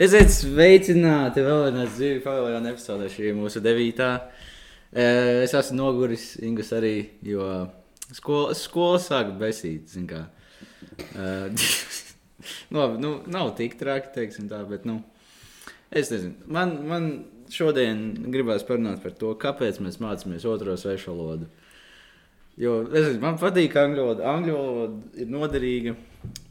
Esiet sveicināti vēl vienā dzīvi paviljonā epizodē. Šī ir mūsu devītā. Eh, Es esmu noguris, Ingus arī, jo skola, skola sāk besīt. kā. Eh, nu, nav tik traki, teiksim tā, bet, nu, es nezinu. Man, man šodien gribās parunāt par to, kāpēc mēs mācāmies otro svešu valodu. Jo, es nezinu, man patīk angļu valoda. Angļu valoda ir noderīga,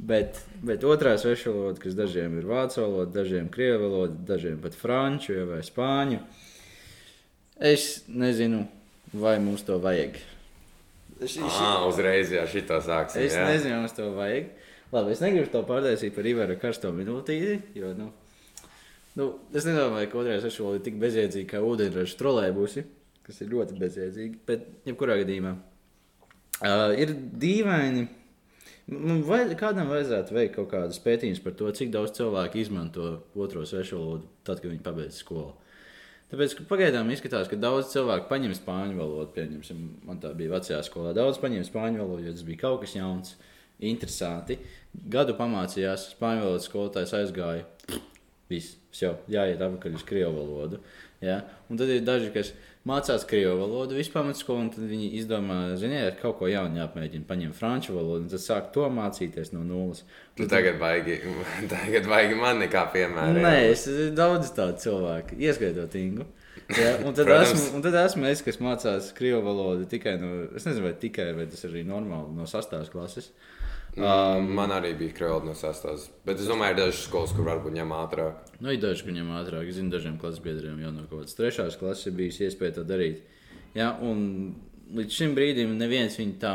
bet, bet otrā svešu valoda, kas dažiem ir vācu valoda, dažiem krievu valoda, dažiem pat franču vai spāņu. Es nezinu, vai mums to vajag. Ši, Ah, uzreiz jau šī tā sāksies. Es nezinu, vai mums to vajag. Labi, es negribu to pārtaisīt par Ivaru karsto minūtīti, jo, nu, nu es nedomāju, ka otrā svešu valoda ir tik bezjēdzīga kā ūdeņraža trolēbusi, kas ir ļoti bezjēdzīga, bet jebkurā gadījumā. Uh, ir dīvaini. Vajad, kādam vajadzētu veikt kaut kādas pētījumus par to, cik daudz cilvēku izmanto otro svešu valodu, tad, kad viņi pabeidz skolu. Tāpēc pagaidām izskatās, ka daudz cilvēku paņem spāņu valodu. Pieņemsim, man tā bija vecajā skolā. Daudz paņem spāņu valodu, jo tas bija kaut kas jauns, interesanti. Gadu pamācījās, spāņu valodas skolotājs aizgāja. Viss, jau jāiet atpakaļ uz krievu valodu. Ja? Un tad ir daži, kas mācās krievu valodu vispār pamatskolu, un tad viņi izdomā, ziniet, kaut ko jaunu jāpamēģina. Paņem franču valodu, un tad sāk to mācīties no nulles. Tu tagad vajag, tagad vajag man nekā piemēra. Nē, es esmu daudz tādu cilvēku, ieskaitot Ingu. Ja, un, tad esmu, un tad esmu es, kas mācās krievu valodu tikai no, es nezinu, vai tikai, vai tas arī normāli no sastāvs klases. Um, man arī bija krāpšanās no sastāvs. Bet es domāju, ir dažas skolas, kur varbūt ņem ātrāk. Nu, ir daži, kuriem ātrāk, zinu, dažiem klases biedriem jau no kaut kādas trešās klases ir bijusi iespēja to darīt. Ja, un līdz šim brīdim neviens viņu tā.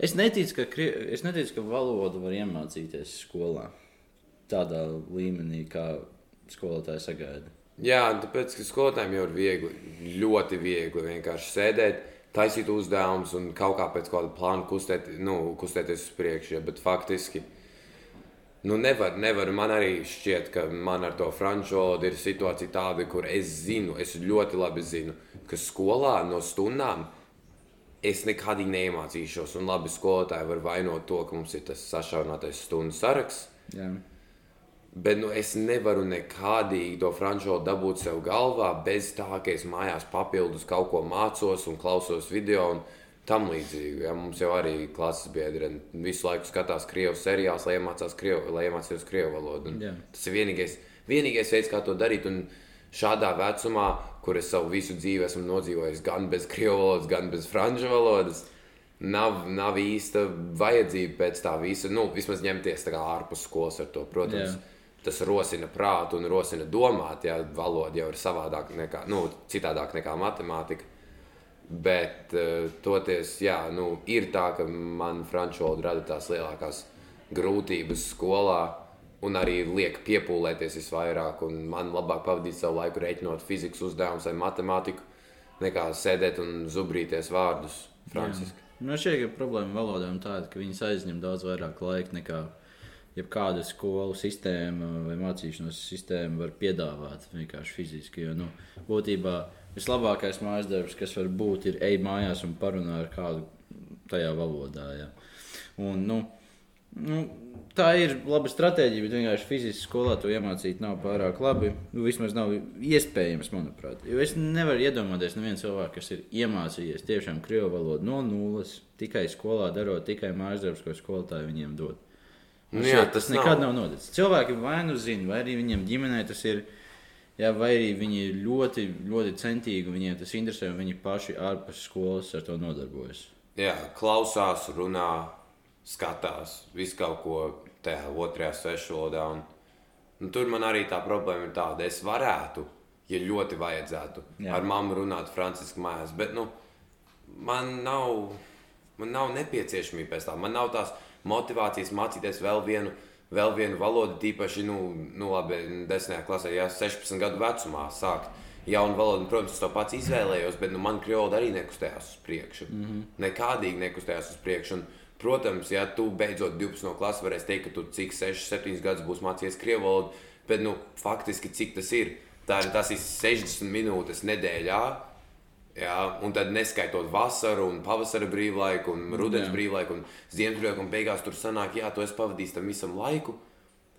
Es neticu, ka, es neticu, ka valodu var iemācīties skolā tādā līmenī, kā skolotāji sagaida. Jā, tāpēc, ka skolotājiem jau ir viegli, ļoti viegli vienkārši sēdēt, taisīt uzdevumus un kaut kā pēc kāda plāna kustēt, nu, kustēties uz priekšu. Ja, bet faktiski nu, nevar, nevar. Man arī šķiet, ka man ar to franču valodu ir situācija tāda, kur es zinu, es ļoti labi zinu, ka skolā no stundām es nekādīgi neiemācīšos. Un labi, skolotāji var vainot to, ka mums ir tas sašaurinātais stundu saraksts. Jā. Bet nu, es nevaru nekādīgi to franču valodu dabūt sev galvā, bez tā, ka es mājās papildus kaut ko mācos un klausos video un tam līdzīgi. Ja, mums jau arī klases biedri visu laiku skatās krievu seriālus, lai iemācās krievu, lai iemācītos krievu valodu. Un Jā. Tas ir vienīgais, vienīgais veids, kā to darīt. Un šādā vecumā, kur es savu visu dzīvi esmu nodzīvojis gan bez krievu valodas, gan bez franču valodas. Nav, nav īsta vajadzība pēc tā visa, nu, vismaz ņemties ārpus skolas ar to. Protams, Jā. tas rosina prātu un rosina domāt, ja valoda jau ir savādāk nekā, nu, citādāk nekā matemātika. Bet, uh, toties, jā, nu, ir tā, ka man franču valoda rada tās lielākās grūtības skolā un arī liek piepūlēties visvairāk. Un man labāk pavadīt savu laiku rēķinot fizikas uzdevumus vai matemātiku, nekā sēdēt un zubrīties vārdus franciski. Man šķiet, ka problēma valodām tāda, ka viņas aizņem daudz vairāk laika nekā jebkāda skolu sistēma vai mācīšanās sistēma var piedāvāt vienkārši fiziski. Jo, nu, būtībā vislabākais mājas darbs, kas var būt, ir ej mājās un parunā ar kādu tajā valodā. Ja. Un, nu, nu, tā ir laba stratēģija, bet vienkārši fiziski skolā to iemācīt nav pārāk labi. Nu, vismaz nav iespējams, manuprāt. Jo es nevaru iedomāties, nevienu cilvēku, kas ir iemācījies tiešām krievu valodu no nulles, tikai skolā darot tikai mājas darbus, ko skolotāji viņiem dod. Nu jā, jā, tas tas nekad nav. nav, nav noticis. Cilvēki vai nu zina, vai arī viņiem ģimenē tas ir. Jā, vai arī viņi ir ļoti, ļoti centīgi, un viņiem tas interesē, un viņi paši ārpus skolas ar to nodarbojas. Jā, klausās, runā, skatās visu kaut ko tajā otrajā svešvalodā. Un, nu, tur man arī tā problēma ir tāda, es varētu, ja ļoti vajadzētu, Jā. Ar mammu runāt franciski mājās, bet nu, man nav, man nav nepieciešamība pēc tam. Man nav tās motivācijas mācīties vēl vienu. Vēl vienu valodu, tīpaši, nu, nu labi, desmitajā klasē, ja 16 gadu vecumā sākt jaunu valodu. Un, Protams, es to pats izvēlējos, bet nu, man kriola arī nekustējās uz priekšu. Mm -hmm. Nekādīgi nekustējās uz priekšu. Un, protams, ja tu beidzot 12 klases varēsi teikt, ka tu cik 6, 7 gadus būsi mācījies krievu valodu, bet nu, faktiski cik tas ir? Tā ir tas ir 60 minūtes nedēļā. Jā, un tad neskaitot vasaru, un pavasara brīvlaiku, un rudens Jā. brīvlaiku, un ziemas brīvlaiku, un beigās tur sanāk, jā, tu esi pavadījis tam visam laiku.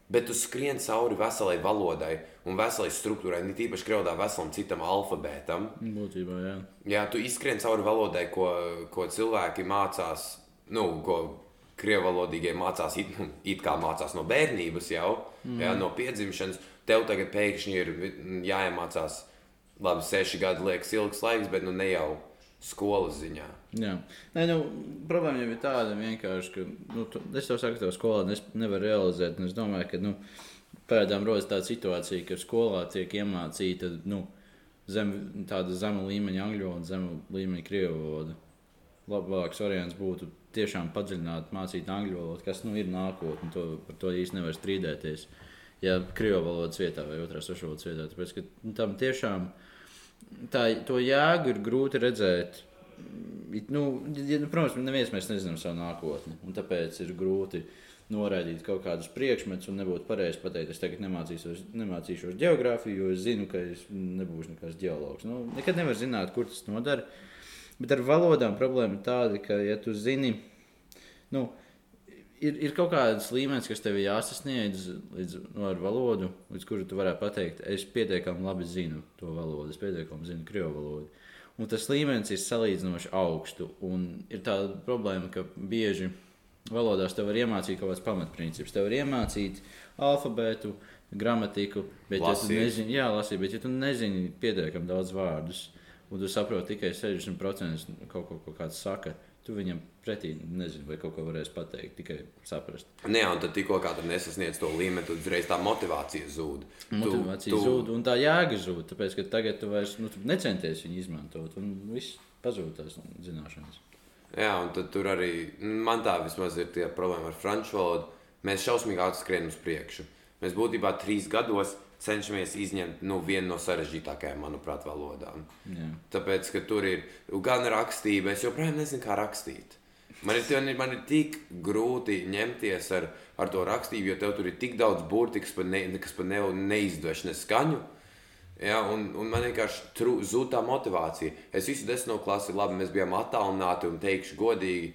Bet tu skrien cauri veselai valodai un veselai struktūrai, ne tīpaši krievodā veselam citam alfabētam. Būtībā, jā. Jā, tu izskrien cauri valodai, ko, ko cilvēki mācās, nu, ko krievalodīgie mācās, it, nu, it kā mācās no bērnības jau, mm. jā, no piedzimšanas. Tev tagad pēkšņi ir jāiemācās, labi, seši gadi liekas ilgs laiks, bet nu ne jau skolas ziņā. Jā, Nē, nu, problēma jau ir tāda vienkārši, ka nu, tu, es jau saku, ka skolā nes, nevar realizēt. Es domāju, ka nu, pēdām rodas tāda situācija, ka skolā tiek iemācīta nu, zem, tāda zema līmeņa angļu valoda, zema līmeņa krievu valoda. Labāks variants būtu tiešām padziļināt, mācīt angļu valodu, kas nu, ir nākotne. Par to īsti nevar strīdēties. Ja krievu valodas vietā vai otrā svešvalodas vietā. Tāpēc, ka, nu, tam tiešām tā, to jēgu ir grūti redzēt nu, ja, nu, protams, neviens mēs nezinām savu nākotni. Tāpēc ir grūti noraidīt kaut kādus priekšmetus un nebūtu pareizi pateikt, es tagad nemācīšos, nemācīšos geogrāfiju, jo es zinu, ka es nebūšu nekāds geologs. Nu, nekad nevar zināt, kur tas nodara. Bet ar valodām problēma ir tāda, ka, ja tu zini, nu, ir, ir kaut kāds līmenis, kas tev jāsasniedz līdz, nu, ar valodu, līdz kuru tu varētu pateikt, es pietiekami labi zinu to valodu, es pietiekami zinu krievu valodu. Un tas līmenis ir salīdzinoši augstu. Ir tāda problēma, ka bieži valodās tev var iemācīt kaut kādas pamatprincipus. Tev var iemācīt alfabētu, gramatiku, bet, lasīt. ja tu nezini, jā, lasīt, bet, ja tu nezini pietiekami daudz vārdus, un tu saproti tikai 60% kaut ko, ko kāds saka, tu viņam pretī nezini, vai kaut ko varēs pateikt, tikai saprast. Nē, un tad tikko kā tu nesasniedz to līmeni, tad uzreiz tā motivācija zūd. Motivācija tu, zūd, un tā jēga zūd, tāpēc, ka tagad tu vairs nu, tu necenties viņu izmantot, un viss pazūd tās zināšanas. Jā, un tad tur arī man tā vismaz ir tie problēma ar franču valodu. Mēs šausmīgi ātri skrienam uz priekšu. Mēs būtībā trīs gados cenšamies izņemt nu, vienu no sarežģītākajām, manuprāt, valodām. Jā. Tāpēc, ka tur ir gan rakstība, es joprojām nezinu, kā rakstīt. Man ir, man ir tik grūti ņemties ar, ar to rakstību, jo tev tur ir tik daudz burbuļu, kas pat, ne, kas pat ne, neizdodas ne skaņu. Ja, un, un man vienkārši zūd tā motivācija. Es visu desmito klasi, labi, mēs bijām attālināti un teikšu godīgi,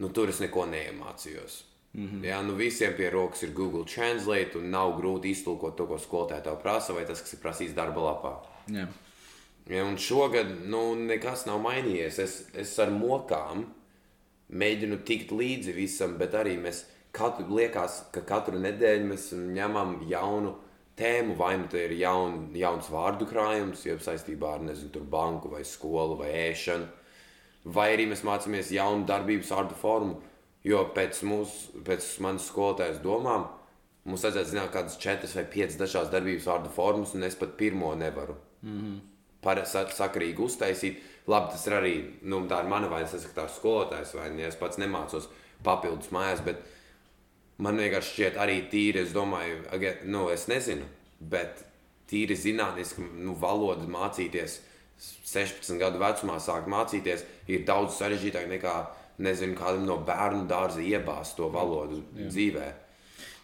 nu, tur es neko neiemācījos. Mm -hmm. Jā, nu visiem pie rokas ir Google Translate un nav grūti iztulkot to, ko skolotāja tev prasa, vai tas, kas ir prasīts darba lapā. Jā. Ja, un šogad nu, nekas nav mainījies. Es, es ar mokām mēģinu tikt līdzi visam, bet arī mēs katru, liekas, ka katru nedēļu mēs ņemam jaunu tēmu. Vai nu tā ir jaun, jauns vārdu krājums, jau saistībā ar nezinu, banku vai skolu vai ēšanu, vai arī mēs mācāmies jaunu darbības vārdu formu Jo pēc, mūsu, pēc manas skolotājas domām, mums vajadzētu zināt, kādas četras vai piecas dažādas darbības vārdu formas, un es pat pirmo nevaru mm -hmm. Par, sakarīgi uztaisīt. Labi, tas ir arī nu, tā ir mana vaina, tas ir tā skolotājs vaina, ja es pats nemācos papildus mājās. Bet man vienkārši šķiet, arī tīri, es domāju, nu, es nezinu, bet tīri zinātniski nu, valodu mācīties 16 gadu vecumā, sākt mācīties, ir daudz sarežģītāk nekā nezinu, kādam no bērnu dārza iebāzt to valodu Jā. dzīvē.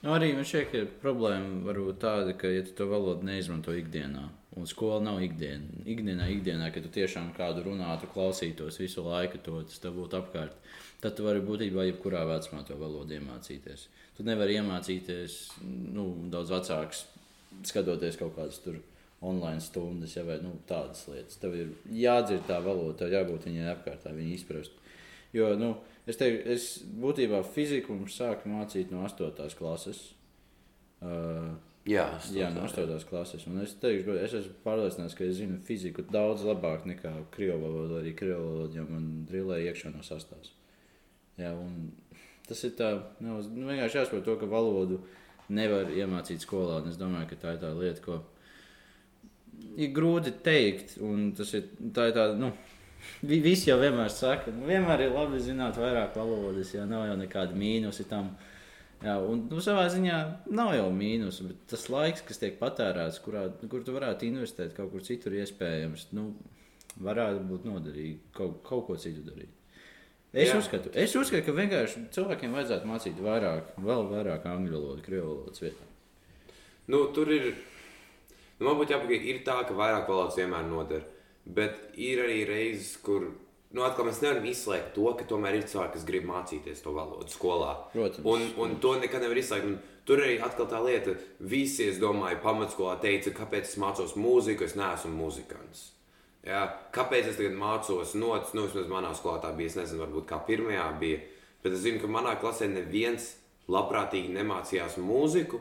Nu, arī man šķiet, ka problēma var būt tāda, ka, ja tu to valodu neizmanto ikdienā, un skola nav ikdiena, ikdienā, ikdienā, ka tu tiešām kādu runātu, klausītos visu laiku, to tas tev būtu apkārt, tad tu vari būtībā jebkurā vecumā to valodu iemācīties. Tu nevari iemācīties nu, daudz vecāks, skatoties kaut kādas tur online stundas, ja, vai nu, tādas lietas. Tev ir jādzird tā valoda, tev jābūt viņai apkārt, viņu izprast. Jo, nu, es teiktu, es būtībā fiziku sāku mācīt no 8. klases. Uh, jā, jā, no 8. klases. Un es teikšu, es esmu pārliecināts, ka es zinu fiziku daudz labāk nekā krievu valodu. Arī krievu valodu jau man drillēja iekšā no sastāvs. Jā, un tas ir tā, nu, vienkārši jāsaprot to, ka valodu nevar iemācīt skolā. Es domāju, ka tā ir tā lieta, ko ir grūti teikt. Un tas ir tā, ir tā nu, Visi jau vienmēr saka, nu, vienmēr ir labi zināt vairāk valodas, ja nav jau nekāda mīnusa tam. Jā, un nu, savā ziņā nav jau mīnus, bet tas laiks, kas tiek patērēts, kurā, kur tu varētu investēt kaut kur citur, iespējams, nu, varētu būt noderīgi kaut, kaut ko citu darīt. Es Jā. uzskatu, es uzskatu, ka vienkārši cilvēkiem vajadzētu mācīt vairāk, vēl vairāk angļu valodu, krievu valodas vietā. Nu, tur ir, nu, man būtu jāpagaida, ir tā, ka vairāk valodas vienmēr noder. Bet ir arī reizes, kur nu, atkal mēs nevaram izslēgt to, ka tomēr ir cilvēki, kas grib mācīties to valodu skolā. Protams. Un, un to nekad nevar izslēgt. Un tur arī atkal tā lieta, visi, es domāju, pamatskolā teica, kāpēc es mācos mūziku, es neesmu muzikants. Ja? Kāpēc es tagad mācos notis, nu, vismaz manā skolā tā bija, es nezinu, varbūt kā pirmajā bija, bet es zinu, ka manā klasē neviens labprātīgi nemācījās mūziku,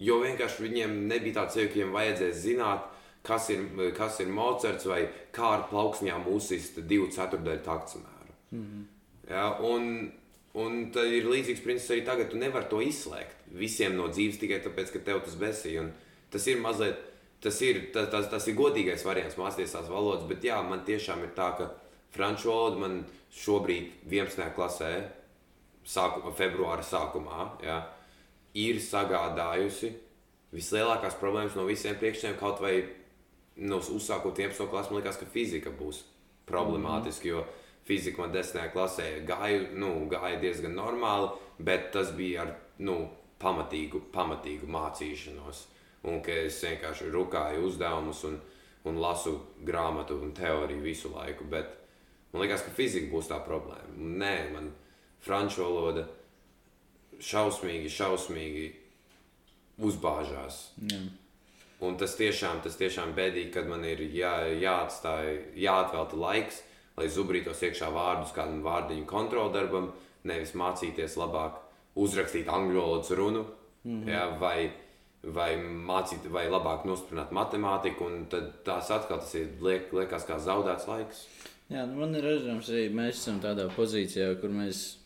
jo vienkārši viņiem nebija tāds sevi, ka viņiem vajadzēs zināt, kas ir, kas ir Mocards vai kā ar plauksņām uzsist divu ceturdaļu taktsmēru. Mm -hmm. ja, un, un tad ir līdzīgs princips arī tagad, tu nevari to izslēgt visiem no dzīves tikai tāpēc, ka tev tas besī. Un tas ir mazliet, tas ir, tas, tas, tas ir godīgais variants mācīties tās valodas, bet jā, man tiešām ir tā, ka franču valoda man šobrīd 11. klasē, sākuma, februāra sākumā, ja, ir sagādājusi vislielākās problēmas no visiem priekšējiem, kaut vai nu, uzsākot 11. klasi, man liekas, ka fizika būs problemātiska. Mm -hmm. Fizika man 10. klasē gāja, nu, gāja diezgan normāli, bet tas bija ar nu, pamatīgu, pamatīgu mācīšanos. Un ka es vienkārši rukāju uzdevumus un, un lasu grāmatu un teoriju visu laiku. Bet man liekas, ka fizika būs tā problēma. Nē, man franču valoda šausmīgi, šausmīgi uzbāžās. Jā. Un tas tiešām, tas tiešām bēdīgi, kad man ir jā, jāatstāj, jāatvelta laiks, lai zubrītos iekšā vārdus kādam vārdiņu kontroldarbam, nevis mācīties labāk uzrakstīt angļu valodas runu, mm -hmm. jā, vai, vai mācīt, vai labāk nostiprināt matemātiku, un tad tās atkal tas ir liek, liekas kā zaudēts laiks. Jā, nu man ir redzams, arī mēs esam tādā pozīcijā, kur mēs,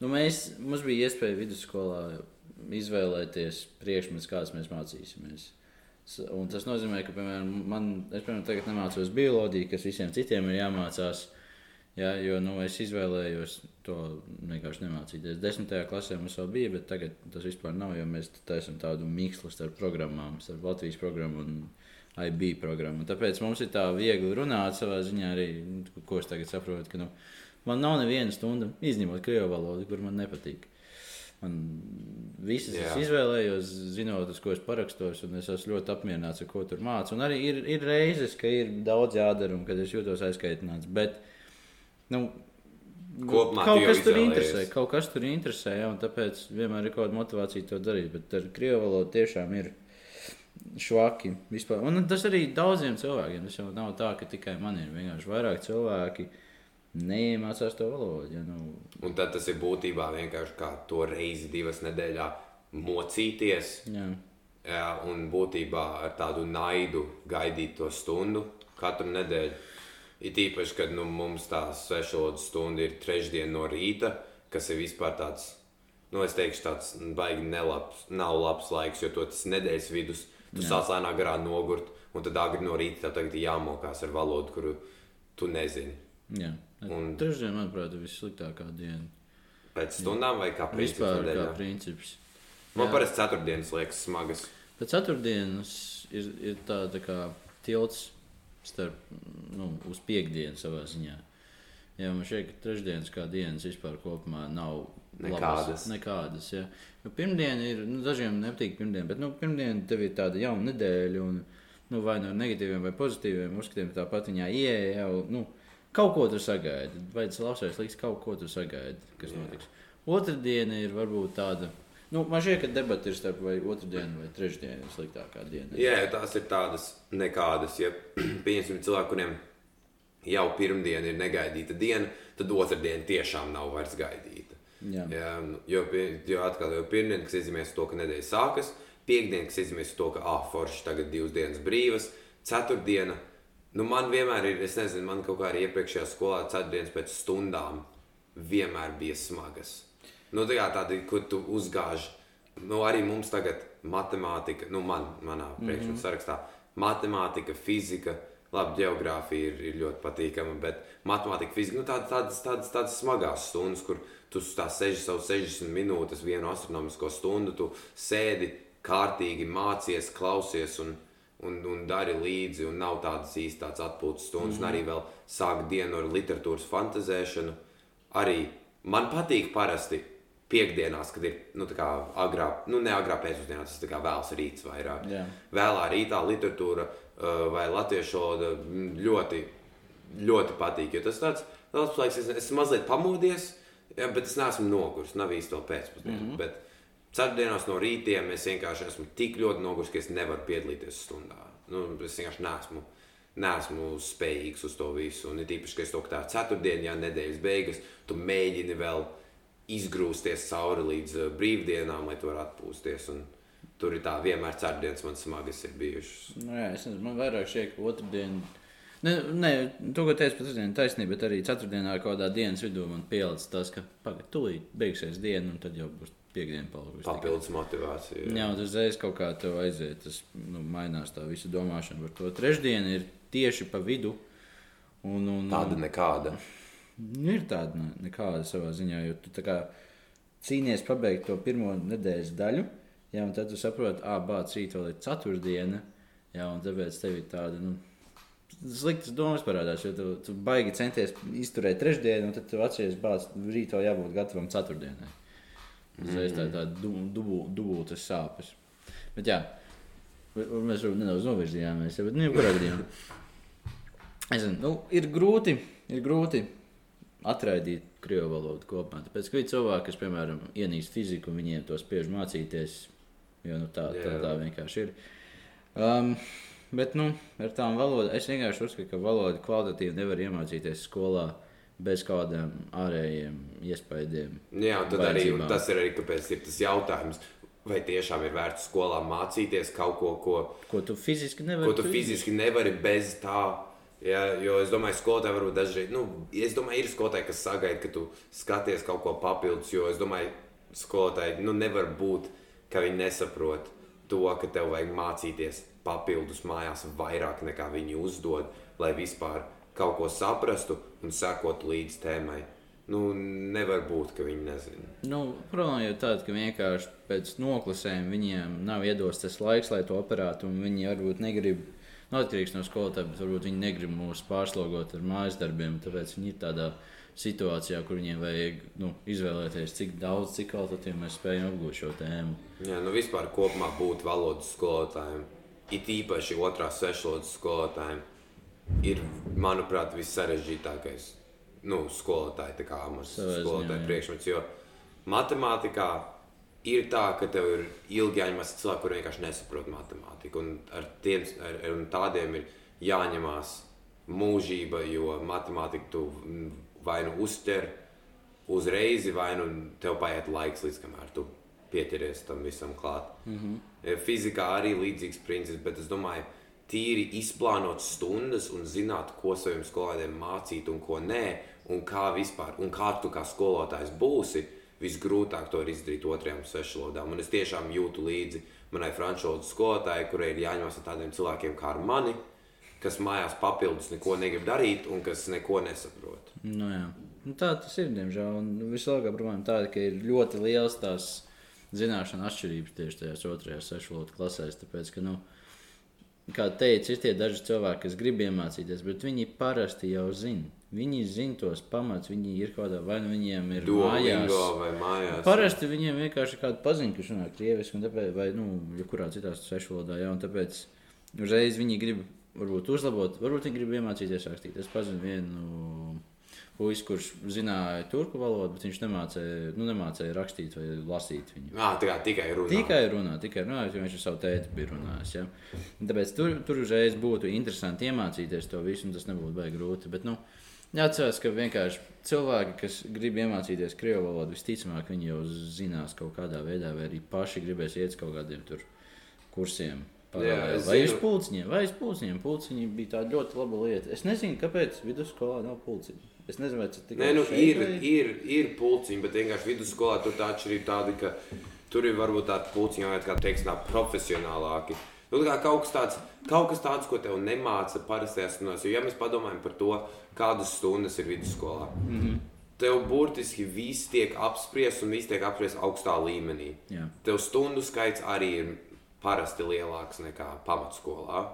nu mēs, mums bija iespēja vidusskolā izvēlēties priekšmetus, kādas mēs mācīsimies. Un tas nozīmē, ka, piemēram, man, es piemēram, tagad nemācos bioloģiju, kas visiem citiem ir jāmācās. Jā, jo nu, es izvēlējos to vienkārši nemācīties. Desmitajā klasē mums vēl bija, bet tagad tas vispār nav. Mēs taisām tādu mīklu starp programmām, starp Latvijas programmu un IB programmu. Tāpēc mums ir tā viegli runāt savā ziņā arī, ko es tagad saprotu. Ka, nu, man nav neviena stunda, izņemot krievu valodu, kur man nepatīk. Man visas Jā. es izvēlējos, zinot, uz ko es parakstos, un es esmu ļoti apmierināts ar ko tur mācīju. Un arī ir, ir reizes, ka ir daudz jādara, un kad es jūtos aizkaitināts. Bet, nu, Kopumā kaut kas tur interesē, kaut kas tur interesē, jā, un tāpēc vienmēr ir kaut kāda motivācija to darīt. Bet ar krievu valodu tiešām ir švaki. Vispār. Un tas arī daudziem cilvēkiem. Tas jau nav tā, ka tikai man ir vienkārši vairāk cilvēki neiemācās to valodu. Ja, nu. Un tad tas ir būtībā vienkārši kā to reizi divas nedēļā mocīties. Jā. Jā, un būtībā ar tādu naidu gaidīt to stundu katru nedēļu. It īpaši, kad nu, mums tā svešvalodas stunda ir trešdiena no rīta, kas ir vispār tāds, nu, es teikšu, tāds baigi nelabs, nav labs laiks, jo to tas nedēļas vidus, tu sāc lēnā garā nogurt, un tad agri no rīta tev tagad jāmokās ar valodu, kuru tu nezini. Jā. Un... Trešdiena, manuprāt, ir vissliktākā diena. Pēc stundām vai kā princips? Vispār nedēļā? kā princips. Man Jā. parasti ceturtdienas liekas smagas. Pēc ceturtdienas ir, ir tāda kā tilts starp, nu, uz piekdienu savā ziņā. Jā, man ka trešdienas kā dienas vispār kopumā nav Nekādas. Labas, nekādas jā. jo pirmdiena ir, nu, dažiem nepatīk pirmdiena, bet nu, pirmdiena tev ir tāda jauna nedēļa, un nu, vai no negatīviem vai pozitīviem uzskatiem tāpat viņā ieeja nu, kaut ko tu sagaidi. Vai tas labais liks, kaut ko tu sagaidi, kas Jā. notiks. Otradiena ir varbūt tāda, nu, man šķiet, ka debata ir starp vai otrdienu vai trešdienu sliktākā diena. Jā, ja tās ir tādas nekādas. Ja pieņemsim cilvēku, kuriem jau pirmdiena ir negaidīta diena, tad otrdiena tiešām nav vairs gaidīta. Jā. Jā, nu, jo, jo atkal jau pirmdiena, kas iezīmēs to, ka nedēļa sākas, piekdiena, kas iezīmēs to, ka ah, forši tagad divas dienas brīvas, ceturtdiena. Nu, man vienmēr ir, es nezinu, man kaut kā arī iepriekšējā skolā ceturtdienas pēc stundām vienmēr bija smagas. Nu, tā kā tādi, kur tu uzgāž, nu, arī mums tagad matemātika, nu, man, manā priekšmetā mm -hmm. sarakstā, matemātika, fizika, labi, geogrāfija ir, ir ļoti patīkama, bet matemātika, fizika, nu, tādas, tādas, tādas, tādas smagās stundas, kur tu tā seži savus 60 minūtes, vienu astronomisko stundu, tu sēdi kārtīgi, mācies, klausies un, un, un dari līdzi, un nav tādas īstas atpūtas stundas, mm -hmm. un arī vēl sāk dienu ar literatūras fantazēšanu. Arī man patīk parasti piekdienās, kad ir nu, tā kā agrā, nu, ne agrā pēcpusdienā, tas ir vēls rīts vairāk. Jā. Vēlā rītā literatūra uh, vai latviešu valoda mm, ļoti, ļoti patīk. Jo tas tāds labs laiks, es, es esmu mazliet pamodies, bet es neesmu noguris, nav īsti vēl pēcpusdiena. Mm -hmm. bet, Ceturtdienās no rītiem es vienkārši esmu tik ļoti noguris, ka es nevaru piedalīties stundā. Nu, es vienkārši neesmu, neesmu spējīgs uz to visu. Un ir īpaši, ka es to tā ceturtdienā, ja nedēļas beigas, tu mēģini vēl izgrūsties cauri līdz uh, brīvdienām, lai tu varētu atpūsties. Un tur ir tā vienmēr ceturtdienas man smagas ir bijušas. Nu, jā, es nezinu, man vairāk ka otrdien. Ne, ne, to, ko teicu, pat ir taisnība, bet arī ceturtdienā kaut kādā dienas vidū man pielicis tas, ka pagaidi, tūlīt beigsies diena, un tad jau būs piekdiena palikusi. Papildus motivācija. Jā, un tas uzreiz kaut kā tev aiziet, tas nu, mainās tā visa domāšana par to. Trešdiena ir tieši pa vidu. Un, un, Tāda nekāda. Nu, ir tāda ne- nekāda savā ziņā, jo tu kā cīnies pabeigt to pirmo nedēļas daļu, jā, un tad tu saproti, ah, bācis rīt vēl ir ceturtdiena, jā, un tāpēc tev ir tāda, nu, sliktas domas parādās, jo tu, tu baigi centies izturēt trešdienu, un tad tu atceries, bācis rīt vēl jābūt gatavam ceturtdienai. Uzreiz tā tā dubu, dubultas sāpes. Bet jā, mēs varbūt nedaudz novirzījāmies, bet nu, jebkurā gadījumā. Es zinu, nu, ir grūti, ir grūti atraidīt krievu valodu kopumā. Tāpēc, ka ir cilvēki, kas, piemēram, ienīst fiziku, viņiem to spiež mācīties, jo nu, tā, tā, tā vienkārši ir. Um, bet, nu, ar tām valodām, es vienkārši uzskatu, ka valodu kvalitatīvi nevar iemācīties skolā bez kādiem ārējiem iespējām. Jā, tad arī, tas ir arī kāpēc ir tas jautājums. Vai tiešām ir vērts skolā mācīties kaut ko, ko, Ko tu fiziski nevari ko tu fiziski nevari bez tā? Ja, jo es domāju, ka skolotāji varbūt dažreiz, nu, es domāju, ir skolotāji, kas sagaida, ka tu skaties kaut ko papildus. Jo es domāju, skolotāji nu, nevar būt, ka viņi nesaprot to, ka tev vajag mācīties papildus mājās vairāk nekā viņi uzdod, lai vispār kaut ko saprastu un sekotu līdz tēmai. Nu, nevar būt, ka viņi nezina. Nu, problēma jau tāda, ka vienkārši pēc noklusējuma viņiem nav iedos tas laiks, lai to operētu. Viņi varbūt negrib, nu, atkarīgs no skolotāja, bet varbūt viņi negrib mūs pārslogot ar mājas darbiem. Tāpēc viņi ir tādā situācijā, kur viņiem vajag nu, izvēlēties, cik daudz, cik kvalitatīvi mēs spējam apgūt šo tēmu. Jā, nu vispār kopumā būt valodas skolotājiem, it īpaši otrās svešvalodas skolotājiem, ir, manuprāt, vissarežģītākais nu, skolotāja amats, skolotāja priekšmets. Jo matemātikā ir tā, ka tev ir ilgi jāņemās cilvēki, kuriem vienkārši nesaprot matemātiku. Un ar tiem ar, ar tādiem ir jāņemās mūžība, jo matemātiku tu vai nu uztver uzreiz, vai nu tev paiet laiks, līdz kamēr tu pieķeries tam visam klāt. Mm -hmm. Fizikā arī līdzīgs princips, bet es domāju, tīri izplānot stundas un zināt, ko saviem skolotājiem mācīt un ko nē, un kā vispār, un kā tu kā skolotājs būsi. Visgrūtāk to ir izdarīt otrajām svešvalodām. Un es tiešām jūtu līdzi manai franču valodas skolotājai, kurai ir jāņemas ar tādiem cilvēkiem kā ar mani, kas mājās papildus neko negrib darīt un kas neko nesaprot. Nu, jā. nu, tā tas ir, diemžēl. Un vislielākā problēma tāda, ka ir ļoti liels tās zināšanu atšķirības tieši tajās otrajās sešvalodu klasēs. Tāpēc, ka, nu, kā teicu, ir tie daži cilvēki, kas grib iemācīties, bet viņi parasti jau zina. Viņi zina tos pamats, viņi ir kaut kādā, vai nu viņiem ir mājās. Mājās. Parasti viņiem vienkārši ir kāda paziņa, kas runā krieviski, un tāpēc, vai, nu, jebkurā citā svešvalodā, jā, un tāpēc uzreiz viņi grib, varbūt uzlabot, varbūt viņi grib iemācīties rakstīt. Es pazinu vienu puisi, kurš zināja turku valodu, bet viņš nemācīja, nu, nemācīja rakstīt vai lasīt viņu. Jā, tā kā tikai runā. Tikai runā, tikai runā, jo viņš ar savu tēti bija runājis. Ja? Tāpēc tur, tur uzreiz būtu interesanti iemācīties to visu, un tas nebūtu baigi grūti. Bet, nu, jāatcerās, ka vienkārši cilvēki, kas grib iemācīties krievu valodu, visticamāk, viņi jau zinās kaut kādā veidā, vai arī paši gribēs iet uz kaut kādiem kursiem. es vai uz pulciņiem, vai uz pulciņiem. Pulciņi bija tāda ļoti laba lieta. Es nezinu, kāpēc vidusskolā nav pulciņa. Es nezinu, vai tas tikai Nē, nu, šeit, ir, vai- ir, ir pulciņi, bet vienkārši vidusskolā tur tā atšķirība tāda, ka tur ir varbūt tāda pulciņa, kā teiksim, tā profesionālāki. Nu, kā kaut kas tāds, kaut kas tāds, ko tev nemāca parastajās stundās. Jo, ja mēs padomājam par to, kādas stundas ir vidusskolā, mm -hmm. tev burtiski viss tiek apspriests un viss tiek apspriests augstā līmenī. Jā. Tev stundu skaits arī ir parasti lielāks nekā pamatskolā.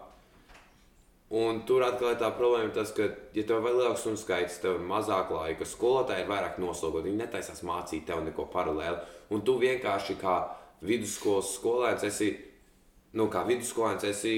Un tur atkal ir tā problēma, tas, ka, ja tev ir lielāks stundu skaits, tev ir mazāk laika, skolotāji ir vairāk noslogoti. Viņi netaisās mācīt tev neko paralēli. Un tu vienkārši kā vidusskolas skolēns esi, nu, kā vidusskolēns esi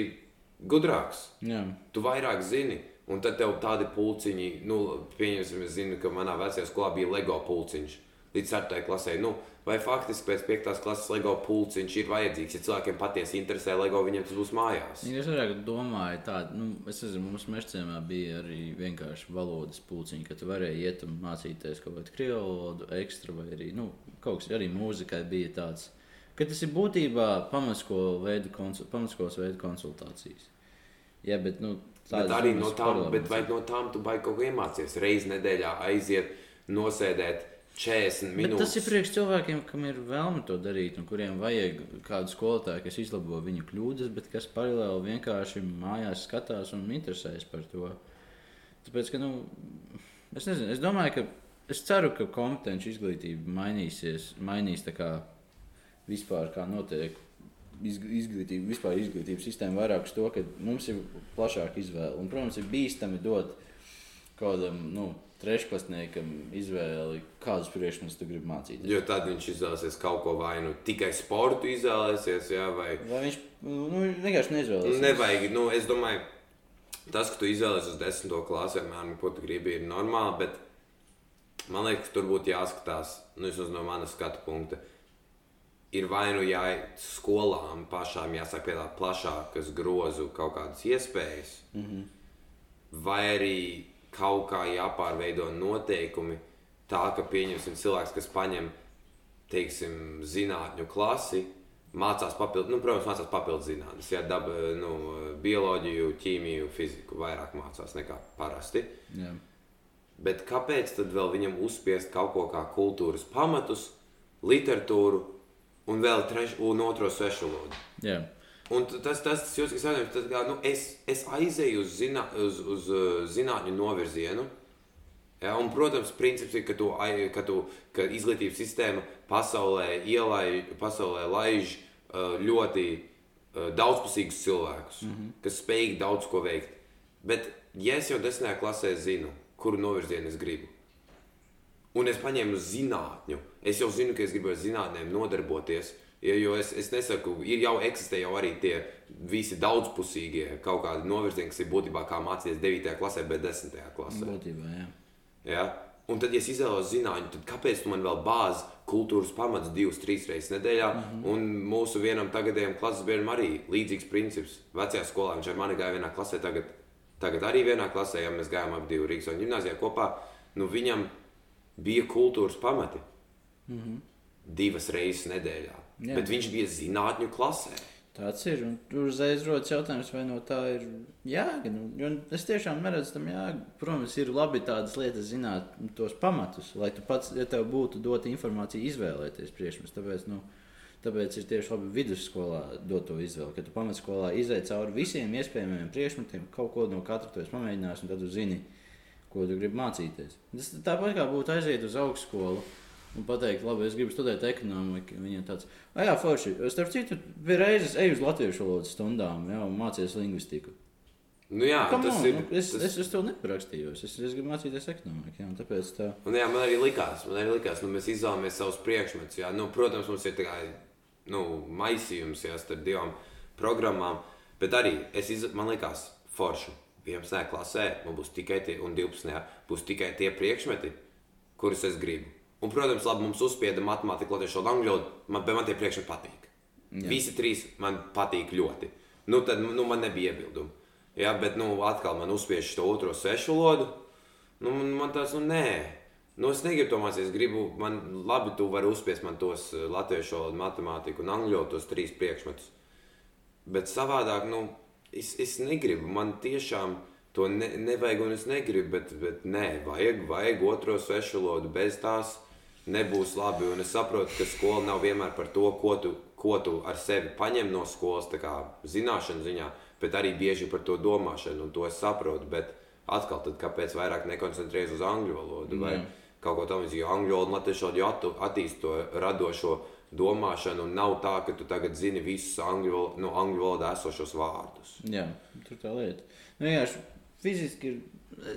gudrāks. Jā. Tu vairāk zini. Un tad tev tādi pulciņi, nu, pieņemsim, es zinu, ka manā vecajā skolā bija LEGO pulciņš. Līdz 4. klasē. Nu, vai faktiski pēc 5. klases LEGO pulciņš ir vajadzīgs? Ja cilvēkiem patiesi interesē LEGO, viņiem tas būs mājās. Ja es vairāk domāju, tādu, nu, es nezinu, mums mežciemā bija arī vienkārši valodas pulciņi, ka tu varēji iet un mācīties kaut kādu krievu valodu ekstra vai arī, nu, kaut kas arī mūzikai bija tāds. Ka tas ir būtībā pamatskolas veidu, konsul, veidu konsultācijas. Jā, bet, nu, Bet arī no tām, bet vai no tām tu baigi kaut ko iemācies? Reizi nedēļā aiziet, nosēdēt 40 minūtes. Bet tas ir priekš cilvēkiem, kam ir vēlme to darīt, un kuriem vajag kādu skolotāju, kas izlabo viņu kļūdas, bet kas paralēli vienkārši mājās skatās un interesējas par to. Tāpēc, ka, nu, es nezinu, es domāju, ka es ceru, ka kompetenci izglītība mainīsies, mainīs tā kā vispār kā notiek izglītība, vispār izglītības sistēma vairāk uz to, ka mums ir plašāka izvēle. Un, protams, ir bīstami dot kādam nu, trešklasniekam izvēli, kādus priekšmetus tu gribi mācīties. Jo tad viņš izvēlēsies kaut ko vai nu tikai sportu izvēlēsies, jā, vai, vai viņš nu, vienkārši neizvēlēsies. Nevajag, nu, es domāju, tas, ka tu izvēlēsies uz desmito klasi, vienmēr, ko tu gribi, ir normāli, bet man liekas, tur būtu jāskatās, nu, vismaz no manas skatu punkta ir vai nu jāiet skolām pašām, jāsaka, piedāvāt plašākas grozu kaut kādas iespējas, mm -hmm. vai arī kaut kā jāpārveido noteikumi tā, ka pieņemsim cilvēks, kas paņem, teiksim, zinātņu klasi, mācās papildu, nu, protams, mācās papildu zinātnes, ja daba, nu, bioloģiju, ķīmiju, fiziku vairāk mācās nekā parasti. Jā. Bet kāpēc tad vēl viņam uzspiest kaut ko kā kultūras pamatus, literatūru, un vēl treš, un otro svešu valodu. Un tas, tas, tas jūtas, jautājums, tad, kā, nu, es, es aizēju uz, zinā, uz, uz uh, zinātņu novirzienu. Ja, un, protams, princips ir, ka, tu, ka, tu, ka izglītības sistēma pasaulē, ielai, pasaulē laiž uh, ļoti uh, daudzpusīgus cilvēkus, mm -hmm. kas spēj daudz ko veikt. Bet, ja es jau desmitajā klasē zinu, kuru novirzienu es gribu, un es paņēmu zinātņu, es jau zinu, ka es gribu ar zinātnēm nodarboties. Ja, jo es, es nesaku, ir jau eksistē jau arī tie visi daudzpusīgie kaut kādi novirzieni, kas ir būtībā kā mācīties 9. klasē, bet 10. klasē. Būtībā, jā. Ja? Un tad, ja es izvēlos zinātnē, tad kāpēc man vēl bāzes kultūras pamats divas, trīs reizes nedēļā? Mm -hmm. Un mūsu vienam tagadējam klases biedram arī līdzīgs princips. Vecajā skolā viņš ar mani gāja vienā klasē, tagad, tagad arī vienā klasē, ja mēs gājām ap divu Rīgas un gimnāzijā kopā. Nu, viņam bija kultūras pamati. Mm -hmm. Divas reizes nedēļā. Jā. Bet viņš bija zinātņu klasē. Tāds ir. Un tur uzreiz rodas jautājums, vai no tā ir jēga. Nu, es tiešām neredzu tam jēgu. Protams, ir labi tādas lietas zināt, tos pamatus, lai tu pats, ja tev būtu dota informācija, izvēlēties priekšmetus. Tāpēc, nu, tāpēc ir tieši labi vidusskolā dot to izvēli. Kad tu pamatskolā izai cauri visiem iespējamiem priekšmetiem, kaut ko no katra tu esi pamēģinājis, un tad tu zini, ko tu gribi mācīties. Tas tāpat kā būtu aiziet uz augstskolu un pateikt, labi, es gribu studēt ekonomiku. Viņam tāds, ah, forši. Starp citu, bija reizes eju uz latviešu valodas stundām, jā, un mācījos lingvistiku. Nu jā, Come tas on, ir. nu, es, tas... es, es to neparakstījos. Es, es gribu mācīties ekonomiku. Jā, tāpēc tā. Un, jā, man arī likās, man arī likās, nu, mēs izvēlamies savus priekšmetus. Jā. Nu, protams, mums ir tā kā nu, maisījums jā, starp divām programmām, bet arī es iz... man likās forši. 11. klasē man būs tikai tie, un 12. būs tikai tie priekšmeti, kurus es gribu. Un, protams, labi, mums uzspieda matemātika, latviešu valoda, angļu valoda, man, man tie priekšmeti patīk. Jā. Visi trīs man patīk ļoti. Nu, tad nu, man nebija iebildumu. Jā, bet nu, atkal man uzspiež to otro sešu valodu. Nu, man, man tas, nu, nē. Nu, es negribu to mācīties. Es gribu, man labi, tu vari uzspiest man tos eh, latviešu valodu, matemātiku un angļu valodu, tos trīs priekšmetus. Bet savādāk, nu, es, es negribu. Man tiešām to ne, nevajag, un es negribu, bet, bet nē, vajag, vajag otro svešu valodu bez tās nebūs labi. Un es saprotu, ka skola nav vienmēr par to, ko tu, ko tu ar sevi paņem no skolas, kā zināšanu ziņā, bet arī bieži par to domāšanu. Un to es saprotu. Bet atkal, tad, kāpēc vairāk nekoncentrēties uz angļu valodu mm. vai kaut ko tamlīdzīgu? Jo angļu valoda latviešu valoda attīst to radošo domāšanu, un nav tā, ka tu tagad zini visus angļu, no angļu valodā esošos vārdus. Jā, tur tā lieta. Nu, jā, fiziski ir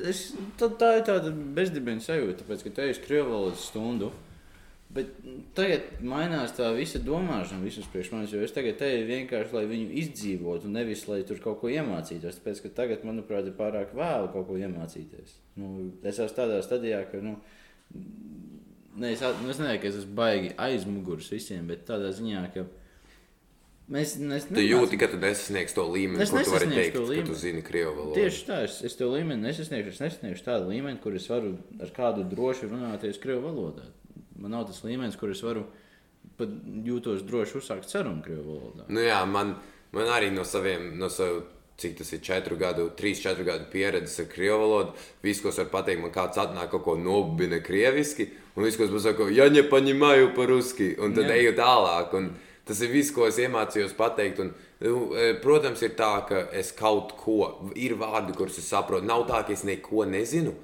Es, tā ir tāda bezdibena sajūta, tāpēc, ka te ir krievu valodas stundu. Bet tagad mainās tā visa domāšana, visas priekš manis, es tagad te vienkārši, lai viņu izdzīvotu, nevis lai tur kaut ko iemācītos. Tāpēc, ka tagad, manuprāt, ir pārāk vēlu kaut ko iemācīties. Nu, es esmu tādā stadijā, ka, nu, Ne, es, nu, es nezinu, ka es esmu baigi aizmugurs visiem, bet tādā ziņā, ka mēs, mēs Tu jūti, ka tu nesasniegsi to līmeni, kur tu vari teikt, to ka tu zini krievu valodu. Tieši tā, es, es to līmeni nesasniegšu. Es nesasniegšu tādu līmeni, kur es varu ar kādu droši runāties krievu valodā. Man nav tas līmenis, kur es varu pat jūtos droši uzsākt sarunu krievu valodā. Nu jā, man, man arī no saviem, no savu, cik tas ir, četru gadu, trīs, četru gadu pieredzes ar krievu valodu. Viss, ko es varu pateikt, man kāds atnāk kaut ko nobina krieviski, un viss, ko es pasaku, ja nepaņemāju par ruski, un tad Jā. eju tālāk. Un tas ir viss, ko es iemācījos pateikt. Un, nu, e, protams, ir tā, ka es kaut ko, ir vārdi, kurus es saprotu. Nav tā, ka es neko nezinu.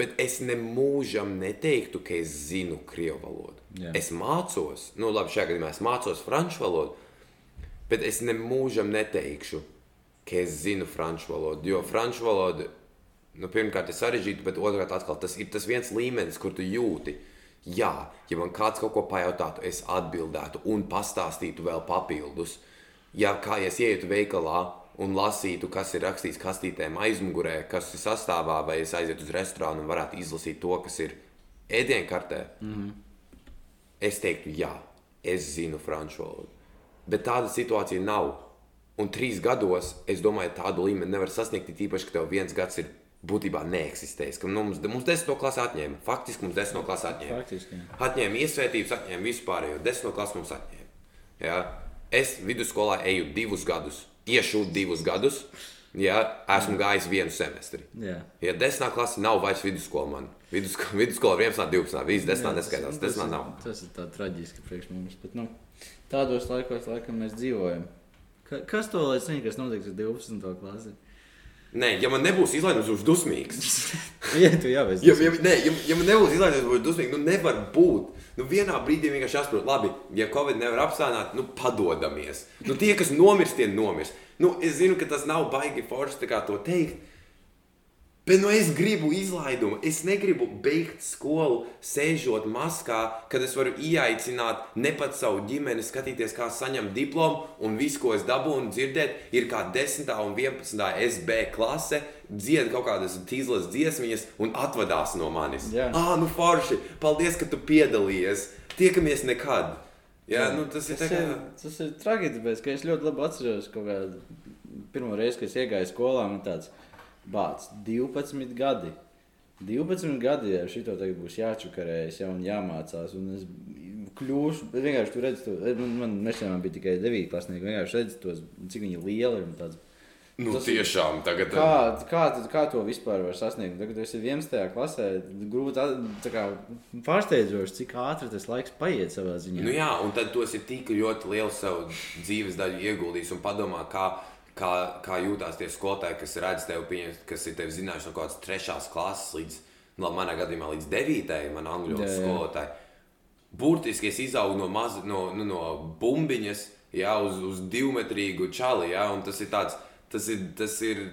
Bet es nemūžam neteiktu, ka es zinu krievu valodu. Jā. Es mācos, nu, labi, šajā gadījumā es mācos franču valodu, bet es nemūžam neteikšu, ka es zinu franču valodu. Jo franču valoda, nu, pirmkārt, ir sarežģīta, bet otrkārt, atkal, tas ir tas viens līmenis, kur tu jūti. Jā, ja man kāds kaut ko pajautātu, es atbildētu un pastāstītu vēl papildus. Ja kā ja es ietu veikalā un lasītu, kas ir rakstīts kastītēm aizmugurē, kas ir sastāvā, vai es aizietu uz restorānu un varētu izlasīt to, kas ir ēdienkartē, mm -hmm. es teiktu, jā, es zinu franču valodu. Bet tāda situācija nav. Un trīs gados, es domāju, tādu līmeni nevar sasniegt, īpaši, ka tev viens gads ir būtībā neeksistējis. Ka nu, mums, mums desmit klases atņēma. Faktiski mums desmit klases atņēma. Faktiski, jā. Atņēma iesvētības, atņēma vispār, jo desmit klases mums atņēma. Ja? Es vidusskolā eju divus gadus, iešu divus gadus, ja esmu gājis vienu semestri. Jā. Ja desmitā klase nav vairs vidusskola, man vidusskola, vidusskola ir 11, 12, viss desmitā neskaitās. tas, nav. tas ir tā traģiski priekš mums. Bet, nu, tādos laikos, laikam, mēs dzīvojam. Ka, kas to lai zina, kas notiks ar 12. klasi? Nē, ja man nebūs izlaidums, būšu dusmīgs. Jā, tu jau esi. Ja, ja, nē, ja, ja man nebūs izlaidums, būšu dusmīgs. Nu, nevar būt. Nu, vienā brīdī vienkārši jāsaprot, labi, ja Covid nevar apstādināt, nu, padodamies. Nu, tie, kas nomirst, tie nomirst. Nu, es zinu, ka tas nav baigi forši tā kā to teikt. Bet nu, es gribu izlaidumu. Es negribu beigt skolu, sēžot maskā, kad es varu ieaicināt ne pat savu ģimeni, skatīties, kā saņemt diplomu. Un viss, ko es dabūnu dzirdēt, ir kā 10. un 11. SB klase, dzied kaut kādas tīzlas dziesmiņas un atvadās no manis. Jā. Ah, nu forši! Paldies, ka tu piedalījies! Tiekamies nekad! Jā, nu, tas ir tas kā. ir, tas ir traģiski, ka es ļoti labi atceros, ka pirmo reizi, kad es iegāju skolā, man tāds bācis 12 gadi. 12 gadi, ja šito tagad būs jāčakarējas, ja un jāmācās. Un es kļūšu, vienkārši tur redzu, to, man, man mešķiem bija tikai 9 klasnieki, vienkārši redzu tos, cik viņi lieli ir. un Tāds, Nu, Tas ir- tiešām, tagad. Kā, kā, tad- kā to vispār var sasniegt? Tagad, tu esi 11. klasē, grūti kā pārsteidzoši, cik ātri tas laiks paiet savā ziņā. Nu, jā, un tad tu esi tik ļoti lielu savu dzīves daļu ieguldījis un padomā, kā, kā, kā jūtās tie skolotāji, kas redz tevi, pieņem, kas ir tevi zinājuši no kaut kādas trešās klases līdz, nu, labi, manā gadījumā, līdz devītajai, man angļu jā. skolotāji. Burtiski es izaugu no, maz, no, nu, no bumbiņas jā, uz, uz divmetrīgu čali, jā, un tas ir tāds, tas ir, tas ir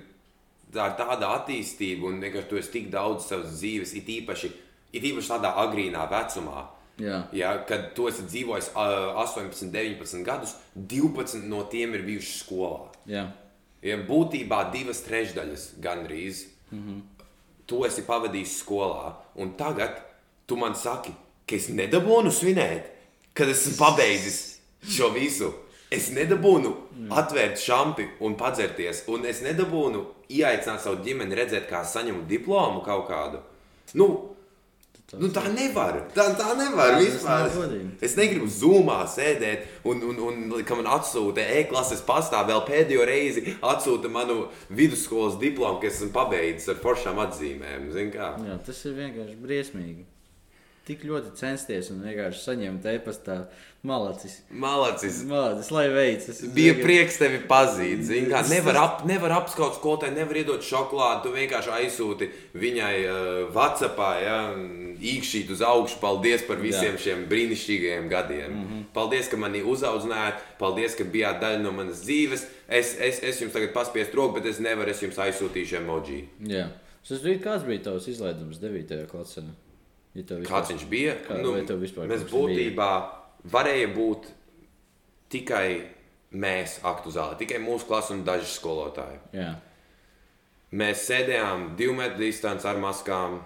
tā tāda attīstība, un vienkārši tu esi tik daudz savas dzīves, it īpaši, it īpaši tādā agrīnā vecumā. Jā. Ja, kad tu esi dzīvojis uh, 18, 19 gadus, 12 no tiem ir bijuši skolā. Jā. Ja, būtībā divas trešdaļas gandrīz mm -hmm. tu esi pavadījis skolā, un tagad tu man saki, ka es nedabūnu svinēt, kad esmu pabeidzis šo visu. Es nedabūnu atvērt šampi un padzerties, un es nedabūnu ieaicināt savu ģimeni, redzēt, kā saņemu diplomu kaut kādu. Nu, Nu, tā nevar. Tā, tā nevar tas vispār. Es negribu zūmā sēdēt, un, un, un ka man atsūta e-klases pastā vēl pēdējo reizi, atsūta manu vidusskolas diplomu, kas esmu pabeidzis ar foršām atzīmēm. Kā? Jā, tas ir vienkārši briesmīgi. Tik ļoti censties un vienkārši saņemt e-pastā malacis. Malacis. Malacis, lai veicas. Bija prieks tevi pazīt. zini Kā, nevar, ap, nevar apskaut skolotāju, nevar iedot šokolādi. Tu vienkārši aizsūti viņai uh, Whatsappā, ja, īkšķīt uz augšu. Paldies par visiem Jā. šiem brīnišķīgajiem gadiem. Mm -hmm. Paldies, ka mani uzaudzinājāt. Paldies, ka bijāt daļa no manas dzīves. Es, es, es jums tagad paspiestu roku, bet es nevaru. Es jums aizsūtīšu emoji. Jā. Tas bija kāds bija tavs izlaidums 9. klasē? Ja vispār- Kāds viņš bija? Kā- tev vispār mēs kas bija? būtībā varēja būt tikai mēs, aktu zālē, tikai mūsu klase un daži skolotāji. Jā. Mēs sēdējām divu metru distancē ar maskām.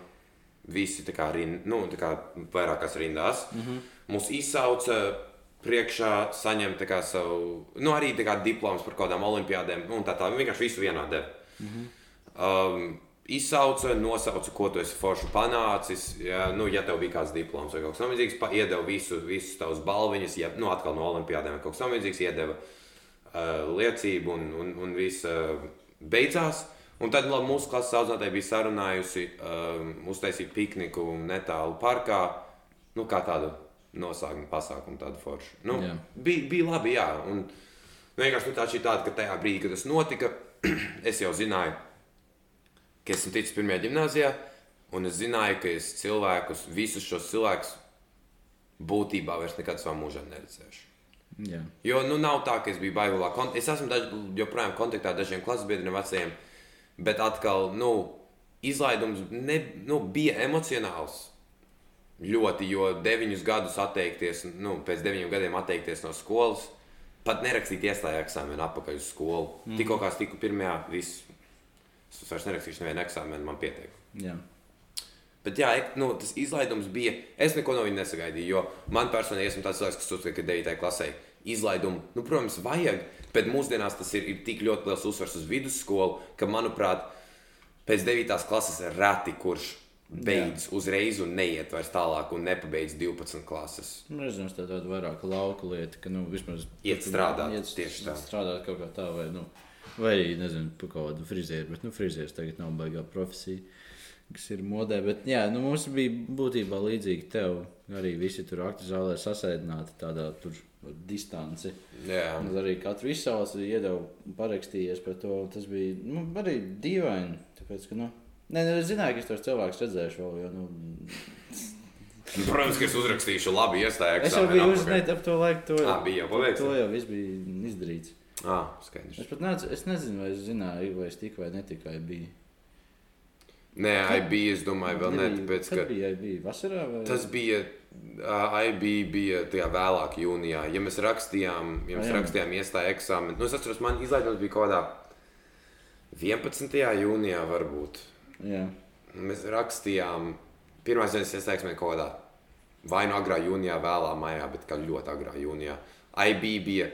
visi tā kā, rind, nu, tā kā vairākās rindās. Mm -hmm. Mūs izsauca priekšā, saņemt tā kā savu, nu, arī tā kā diploms par kaut kādām olimpiādēm, nu, tā tā, vienkārši visu vienā deva. Mm -hmm. um, izsauca, nosauca, ko tu esi forši panācis. Ja, nu, ja tev bija kāds diploms vai kaut kas tamlīdzīgs, iedeva visu, visus tavus balviņus, ja nu, atkal no olimpiādēm vai kaut kas tamlīdzīgs, iedeva uh, liecību un, un, un viss uh, beidzās. Un tad labi, mūsu klases audzinātāja bija sarunājusi, um, uztaisīt pikniku netālu parkā, nu, kā tādu nosaukumu pasākumu, tādu foršu. Nu, Jā. bija, bija labi, jā. Un vienkārši nu, tā šī tāda, ka tajā brīdī, kad tas notika, es jau zināju, ka esmu ticis pirmajā gimnājā, un es zināju, ka es cilvēkus, visus šos cilvēkus būtībā vairs nekad savā mūžā neredzēšu. Jā. Jo nu, nav tā, ka es biju baigulā. Es esmu daž, joprojām kontaktā ar dažiem klases biedriem, vecajiem, bet atkal nu, izlaidums ne, nu, bija emocionāls. Ļoti, jo deviņus gadus atteikties, nu, pēc deviņiem gadiem atteikties no skolas, pat nerakstīt iestāju eksāmenu atpakaļ uz skolu. Mm. Tikko kā es tiku pirmajā, viss. Es vairs nerakstīšu nevienu eksāmenu, man pietiek. Jā. Bet jā, nu, tas izlaidums bija. Es neko no viņa nesagaidīju. Jo man personīgi esmu tāds cilvēks, kas uzskata, ka 9. klasē izlaidumu, nu, protams, vajag. Bet mūsdienās tas ir, ir tik ļoti liels uzsvars uz vidusskolu, ka, manuprāt, pēc 9. klases ir reti, kurš beidz uzreiz un neiet vairs tālāk un nepabeidz 12 klases. Nu, es domāju, tā ir vairāk lauka lieta, ka nu, vismaz Iet strādāt, iet tieši tā. Strādāt kaut kā tā, vai, nu, vai arī, nezinu, par kaut kādu frizēru, bet nu, frizērs tagad nav baigā profesija, kas ir modē. Bet jā, nu, mums bija būtībā līdzīgi tev. Arī visi tur aktu zālē sasēdināti tādā tur distanci. Jā, Un arī katru izsauci iedeva parakstījies par to. Tas bija nu, arī dīvaini. Tāpēc, ka, nu, Nē, nu, es zināju, ka es tos cilvēkus redzēšu vēl. Jo, nu, Nu, protams, ka es uzrakstīšu labi iestāju es jau biju uzmanīgs ap to laiku. To, Ā, bija jau paveikts? To jau viss bija izdarīts. Ah, skaidrs. Es pat nec, es nezinu, vai es zināju, vai es tiku vai netiku. vai bija. Nē, IB, es domāju, vēl ne, tāpēc, ka bija IB? Vasarā vai? tas bija, uh, IB bija tajā vēlāk jūnijā. Ja mēs rakstījām, ja mēs Ah, jā. rakstījām iestāju eksāmenu, nu es atceros, man izlaidums bija kaut kādā 11. jūnijā varbūt. Jā. Mēs rakstījām, pirmā dienas iestājas kaut kādā vai nu agrā jūnijā, vēlā maijā, bet kā ļoti agrā jūnijā. IB bija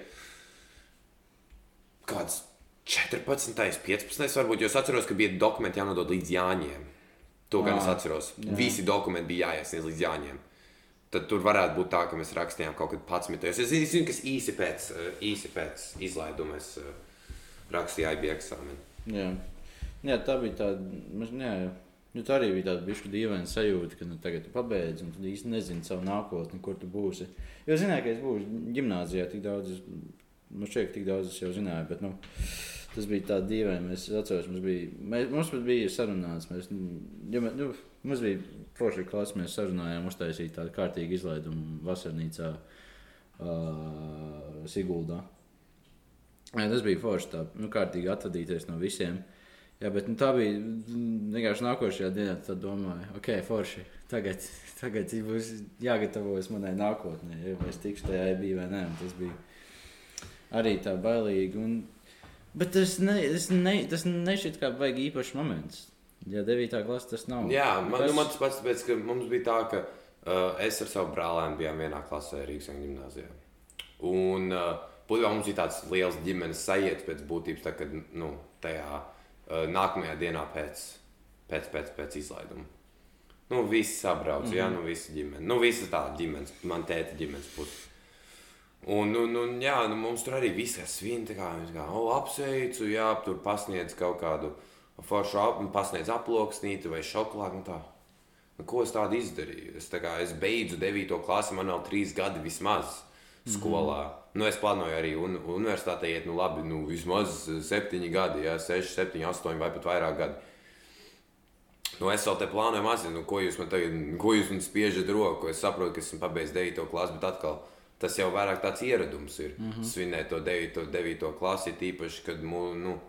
kāds 14, 15, varbūt, jo es atceros, ka bija dokumenti jānodod līdz Jāņiem. To gan es atceros. jā. Visi dokumenti bija jāiesniedz līdz Jāņiem. Tad tur varētu būt tā, ka mēs rakstījām kaut kad 11. Es zinu, zinu ka es īsi pēc, īsi pēc izlaiduma es, eh, rakstīju IB eksāmenu. Jā. jā, tā bija tāda. mēs- Jā, nu, tā arī bija tāda bijusi dīvaina sajūta, ka nu, tagad tu pabeidz un tu īsti nezini savu nākotni, kur tu būsi. Jo zināju, ka es būšu gimnājā tik daudz. Man šķiet, ka tik daudz es jau zināju, bet nu, tas bija tā dīvaini. Es atceros, mums bija, mēs, mums bija sarunāts. Mēs, nu, ja nu, mums bija forši klase, mēs sarunājām uztaisīt tādu kārtīgu izlaidumu vasarnīcā uh, Siguldā. Jā, tas bija forši. Tā nu, kārtīgi atvadīties no visiem. Jā, bet nu, tā bija mm, vienkārši nākošajā dienā. Tad domāju, ok, forši. Tagad, tagad būs jāgatavojas manai nākotnē. Ja es tikšu tajā bija vai nē. Tas bija arī tā bailīgi. Un... Bet tas, ne, tas, ne, tas nešķiet kā baigi īpašs moments. Ja 9. klase tas nav. Jā, man, Tas- nu, man tas pats, tāpēc, ka mums bija tā, ka uh, es ar savu brālēnu bijām vienā klasē Rīgas gimnājā. Un uh, būtībā mums bija tāds liels ģimenes sajūta pēc būtības, tā, kad nu, tajā uh, nākamajā dienā pēc, pēc, pēc, pēc izlaiduma. Nu, visi sabrauc, mm -hmm. jā, nu, visi ģimene. Nu, visa tā ģimenes, man tēta ģimenes puse. Un, un, un jā, nu, mums tur arī viss ir svin, tā kā, kā, oh, apsveicu, jā, tur pasniedz kaut kādu foršu, ap, pasniedz aploksnīti vai šokolādi. Nu, nu, ko es tādu izdarīju? Es, tā kā, es beidzu 9. klasi, man vēl 3 gadi vismaz skolā. Mm -hmm. nu, es plānoju arī un, universitātē iet, nu, labi, nu, vismaz 7 gadi, jā, 6, 7, 8 vai pat vairāk gadi. Nu, es vēl te plānoju mazliet, nu, ko jūs man tagad, ko jūs man spiežat roku. Es saprotu, ka esmu pabeidzis 9. klasi, bet atkal tas jau vairāk tāds ieradums ir. Mm -hmm. Svinēt to 9. 9. klasi, tīpaši, kad mu, nu,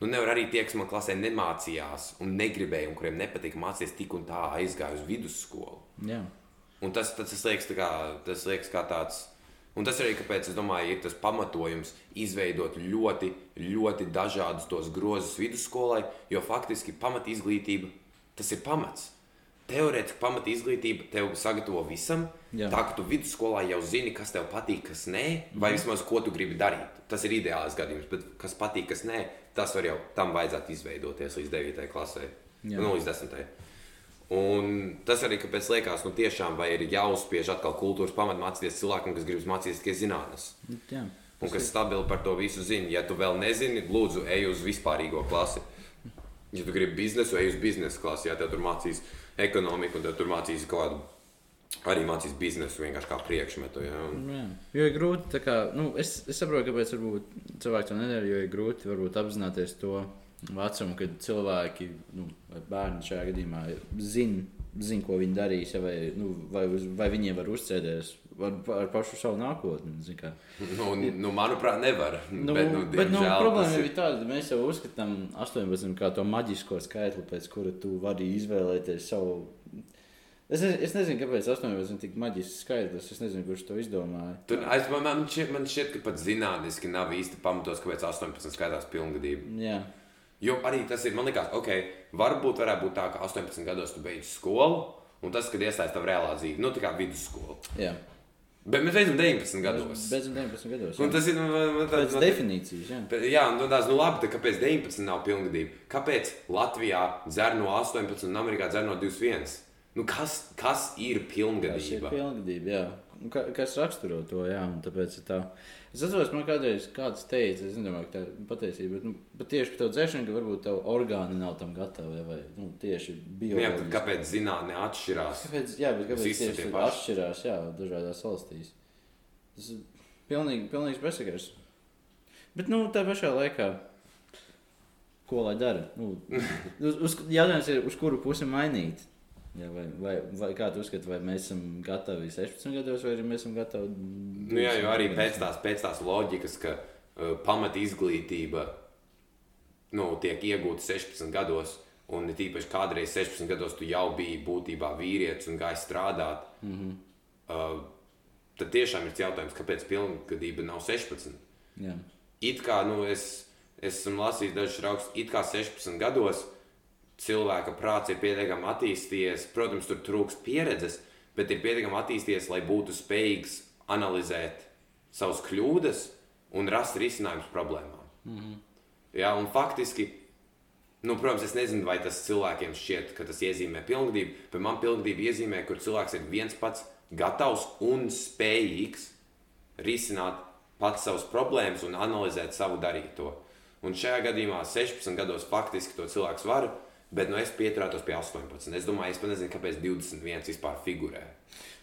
nu, nevar arī tie, kas man klasē nemācījās un negribēja, un kuriem nepatika mācīties, tik un tā aizgāja uz vidusskolu. Jā. Un tas, tas, tas, liekas, kā, tas liekas kā tāds. Un tas arī kāpēc, es domāju, ir tas pamatojums izveidot ļoti, ļoti dažādus tos grozus vidusskolai, jo faktiski pamat izglītība tas ir pamats. Teorētiski pamat izglītība tev sagatavo visam. Jā. Tā ka tu vidusskolā jau zini, kas tev patīk, kas nē, vai Mhm. vismaz ko tu gribi darīt. Tas ir ideāls gadījums, bet kas patīk, kas nē, tas var jau tam vajadzētu izveidoties līdz 9. klasē, Jā. nu, līdz 10. Un tas arī, kāpēc liekas, nu tiešām vai ir jāuzspiež atkal kultūras pamatā mācīties cilvēkam, kas grib mācīties tikai zinātnes. Jā. Un kas stabili par to visu zina. Ja tu vēl nezini, lūdzu, ej uz vispārīgo klasi. Ja tu gribi biznesu, ej uz biznesa klasi. Ja tev tur mācīs ekonomiku, un tur mācīs kaut kādu. Arī mācīs biznesu vienkārši kā priekšmetu. Ja? Un, Nu, jā. Jo ir grūti, kā, nu, es, es saprotu, kāpēc cilvēki to nedara, jo ir grūti varbūt apzināties to vecumu, kad cilvēki, nu, bērni šajā gadījumā zina, zin, ko viņi darīs, ja, vai, nu, vai, vai viņiem var uzcēdēs ar, ar pašu savu nākotni. kā. nu, nu, manuprāt, nevar. Nu, bet, nu, bet nu, problēma ir tāda, ka mēs jau uzskatām 18 kā to maģisko skaitli, pēc kura tu vari izvēlēties savu. Es, ne, es nezinu, kāpēc 18 ir tik maģisks skaitlis. Es nezinu, kurš to izdomāja. Tur, es, man, man, šķiet, man šķiet, ka pat zinātniski nav īsti pamatos, kāpēc 18 skaitās pilngadība. Jā, Jo arī tas ir, man liekas, ok, varbūt varētu būt tā, ka 18 gados tu beidz skolu, un tas, kad iestājas tev reālā dzīve, nu tā kā vidusskola. jā. Bet mēs beidzam 19 gados. Beidzot, 19 gados. Un tas ir man, man, tā, Pēc man, definīcijas, jā. Jā, un tas nu labi, tad kāpēc 19 nav pilngadība? Kāpēc Latvijā dzer no 18 un Amerikā dzer no 21? Nu, kas, kas ir Tas ir pilngadība? pilngadība, jā. Un Ka, kas raksturo to, jā, tāpēc tā. Es atceros, man kādreiz kāds teica, es nedomāju, ka tā ir patiesība, bet, nu, bet tieši par to dzēšanu, ka varbūt tev orgāni nav tam gatavi, vai, nu, tieši Nu, jā, bioloģiski. kāpēc zinātnē atšķirās? Kāpēc, jā, bet kāpēc tieši tie tas atšķirās, jā, dažādās valstīs? Tas ir pilnīgi, pilnīgs bezsakars. Bet, nu, tā pašā laikā, ko lai dara? Nu, uz, uz, jautājums ir, uz kuru pusi mainīt? Jā, vai, vai, vai kā tu uzskati, vai mēs esam gatavi 16 gados, vai arī mēs esam gatavi? Nu, jā, jo arī pēc tās, pēc tās loģikas, ka uh, pamat izglītība nu, tiek iegūta 16 gados, un it īpaši kādreiz 16 gados tu jau biji būtībā vīrietis un gāji strādāt, mm -hmm. uh, tad tiešām ir jautājums, kāpēc pilngadība nav 16. Jā, It kā nu, es, es esmu lasījis dažus rakstus, it kā 16 gados cilvēka prāts ir pietiekami attīstījies. Protams, tur trūkst pieredzes, bet ir pietiekami attīstījies, lai būtu spējīgs analizēt savas kļūdas un rast risinājumus problēmām. Mm -hmm. Jā, un faktiski, nu, protams, es nezinu, vai tas cilvēkiem šķiet, ka tas iezīmē pilngadību, bet man pilngadība iezīmē, kur cilvēks ir viens pats gatavs un spējīgs risināt pats savas problēmas un analizēt savu darīto. Un šajā gadījumā 16 gados faktiski to cilvēks var, bet nu, es pieturētos pie 18. Es domāju, es pat nezinu, kāpēc 21 vispār figurē.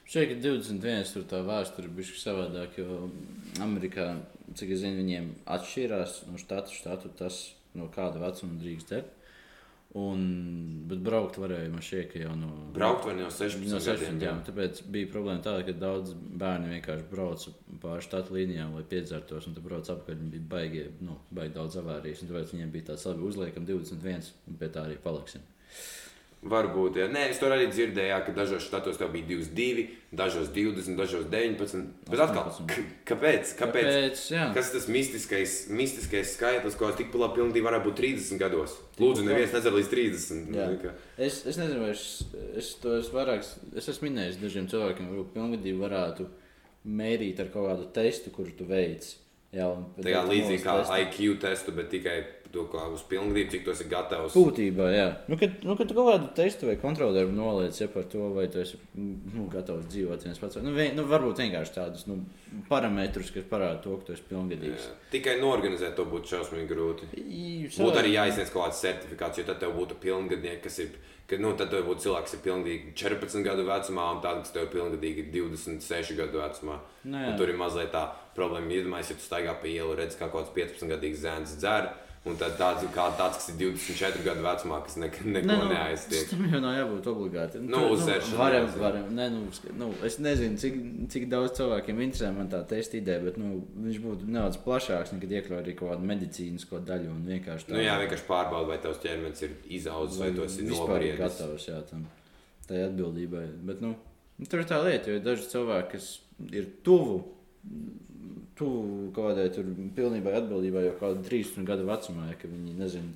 šeit ir 21, tur tā vēsture bija savādāk, jo Amerikā, cik es zinu, viņiem atšķirās no štata uz štatu tas, no kāda vecuma drīkst degt. Un, bet braukt varēja man ka jau no, Braukt var no 16 no 16 gadiem. jā. Tāpēc bija problēma tāda, ka daudz bērni vienkārši brauca pāri štatu līnijām, lai piedzertos, un tur brauc apkārt. Viņi bija baigi, nu, baigi daudz avārijas, un tāpēc viņiem bija tāds labi uzliekam 21, un pie tā arī paliksim. Varbūt, ja. Nē, es tur arī dzirdēju, jā, ka dažos štatos tev bija 22, dažos 20, dažos 19. Bet atkal, 18. k- kāpēc? kāpēc? Tāpēc, jā. Kas tas mistiskais, mistiskais skaitlis, ko tik pilnā pilnībā varētu būt 30 gados? Lūdzu, neviens nedzer līdz 30. Jā. Nu, ka- Es, es nezinu, es, es to esmu vairāk. Es esmu minējis dažiem cilvēkiem, ka pilngadību varētu mērīt ar kaut kādu testu, kuru tu veic. Jā, Tā kā līdzīgi kā testu. IQ testu, bet tikai to, kā uz pilngadību, cik tos ir gatavs. Būtībā, jā. Nu, kad, nu, kad tu kaut kādu testu vai kontrolieru noliec ja, par to, vai tu esi nu, gatavs dzīvot viens pats. Nu, vien, nu, varbūt vienkārši tādus nu, parametrus, kas parāda to, ka tu esi pilngadīgs. Jā. Tikai norganizēt to būtu šausmīgi grūti. Jā. Būtu arī jāizsniedz kaut kāds certifikāts, jo tad tev būtu pilngadnieki, kas ir. Ka, nu, tad tev būtu cilvēks, kas ir pilnīgi 14 gadu vecumā, un tāds, kas tev ir pilngadīgi 26 gadu vecumā. Nu, tur ir mazliet tā problēma. Iedomājieties, ja tu staigā pa ielu, redz, kā kaut kāds 15 gadīgs zēns dzer, un tad tāds, kā tāds, kas ir 24 gadu vecumā, kas ne, neko Nē, nu, neaiztiek. Tam jau nav jābūt obligāti. Nu, tur, uzdzeršana varam, varam, ne, nu, nu, es nezinu, cik, cik daudz cilvēkiem interesē man tā testa ideja, bet nu, viņš būtu nedaudz plašāks, nekad iekļaut arī kaut kādu medicīnisko daļu un vienkārši Nu, jā, vienkārši pārbauda, vai tavs ķermenis ir izaudzis, vai tu esi nobriedis. gatavs jā, tam tai atbildībai. Bet, nu, nu, tur ir tā lieta, jo daži cilvēki, kas ir tuvu. Tuvu kaut kādai tur pilnībai atbildībai jau kādu 13 gadu vecumā, ja, ka viņi nezina,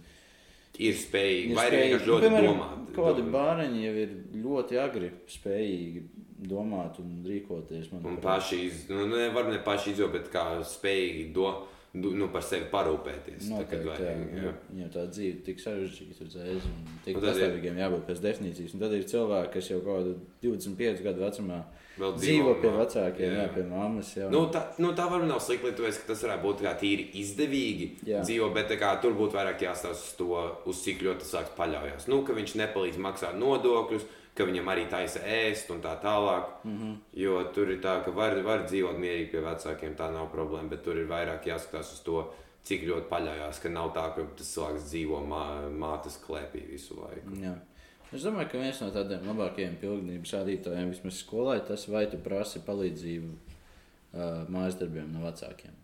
ir spējīgi, vai arī Nu, ļoti piemēram, domāt. Kādi bērni jau ir ļoti agri spējīgi domāt un rīkoties. Un paši, iz- nu, ne, varbūt ne paši izjūt, bet kā spējīgi do, du, nu, par sevi parūpēties. tā, Noteikti, jā, vajag, jā. Viņam tā dzīve tik sarežģīta, uzreiz, un tik ir- pastāvīgiem jābūt pēc definīcijas. Un tad ir cilvēki, kas jau kaut kādu 25 gadu vecumā Vēl dzīvo pie vecākiem, jā, jā. pie mammas. Jā. Nu, tā, nu, tā varbūt nav slikti, lietuvēs, ka tas varētu būt tīri izdevīgi Jā. dzīvo, bet tā kā, tur būtu vairāk jāstāsta uz to, uz cik ļoti tas sāks paļaujas. Nu, ka viņš nepalīdz maksāt nodokļus, ka viņam arī taisa ēst un tā tālāk. Mm. -hmm. Jo tur ir tā, ka var, var dzīvot mierīgi pie vecākiem, tā nav problēma, bet tur ir vairāk jāskatās uz to, cik ļoti paļaujas, ka nav tā, ka tas cilvēks dzīvo mā, mātes klēpī visu laiku. Jā. Es domāju, ka viens no tādiem labākajiem pilnības rādītājiem vismaz skolā ir tas, vai tu prasi palīdzību uh, mājas darbiem no vecākiem.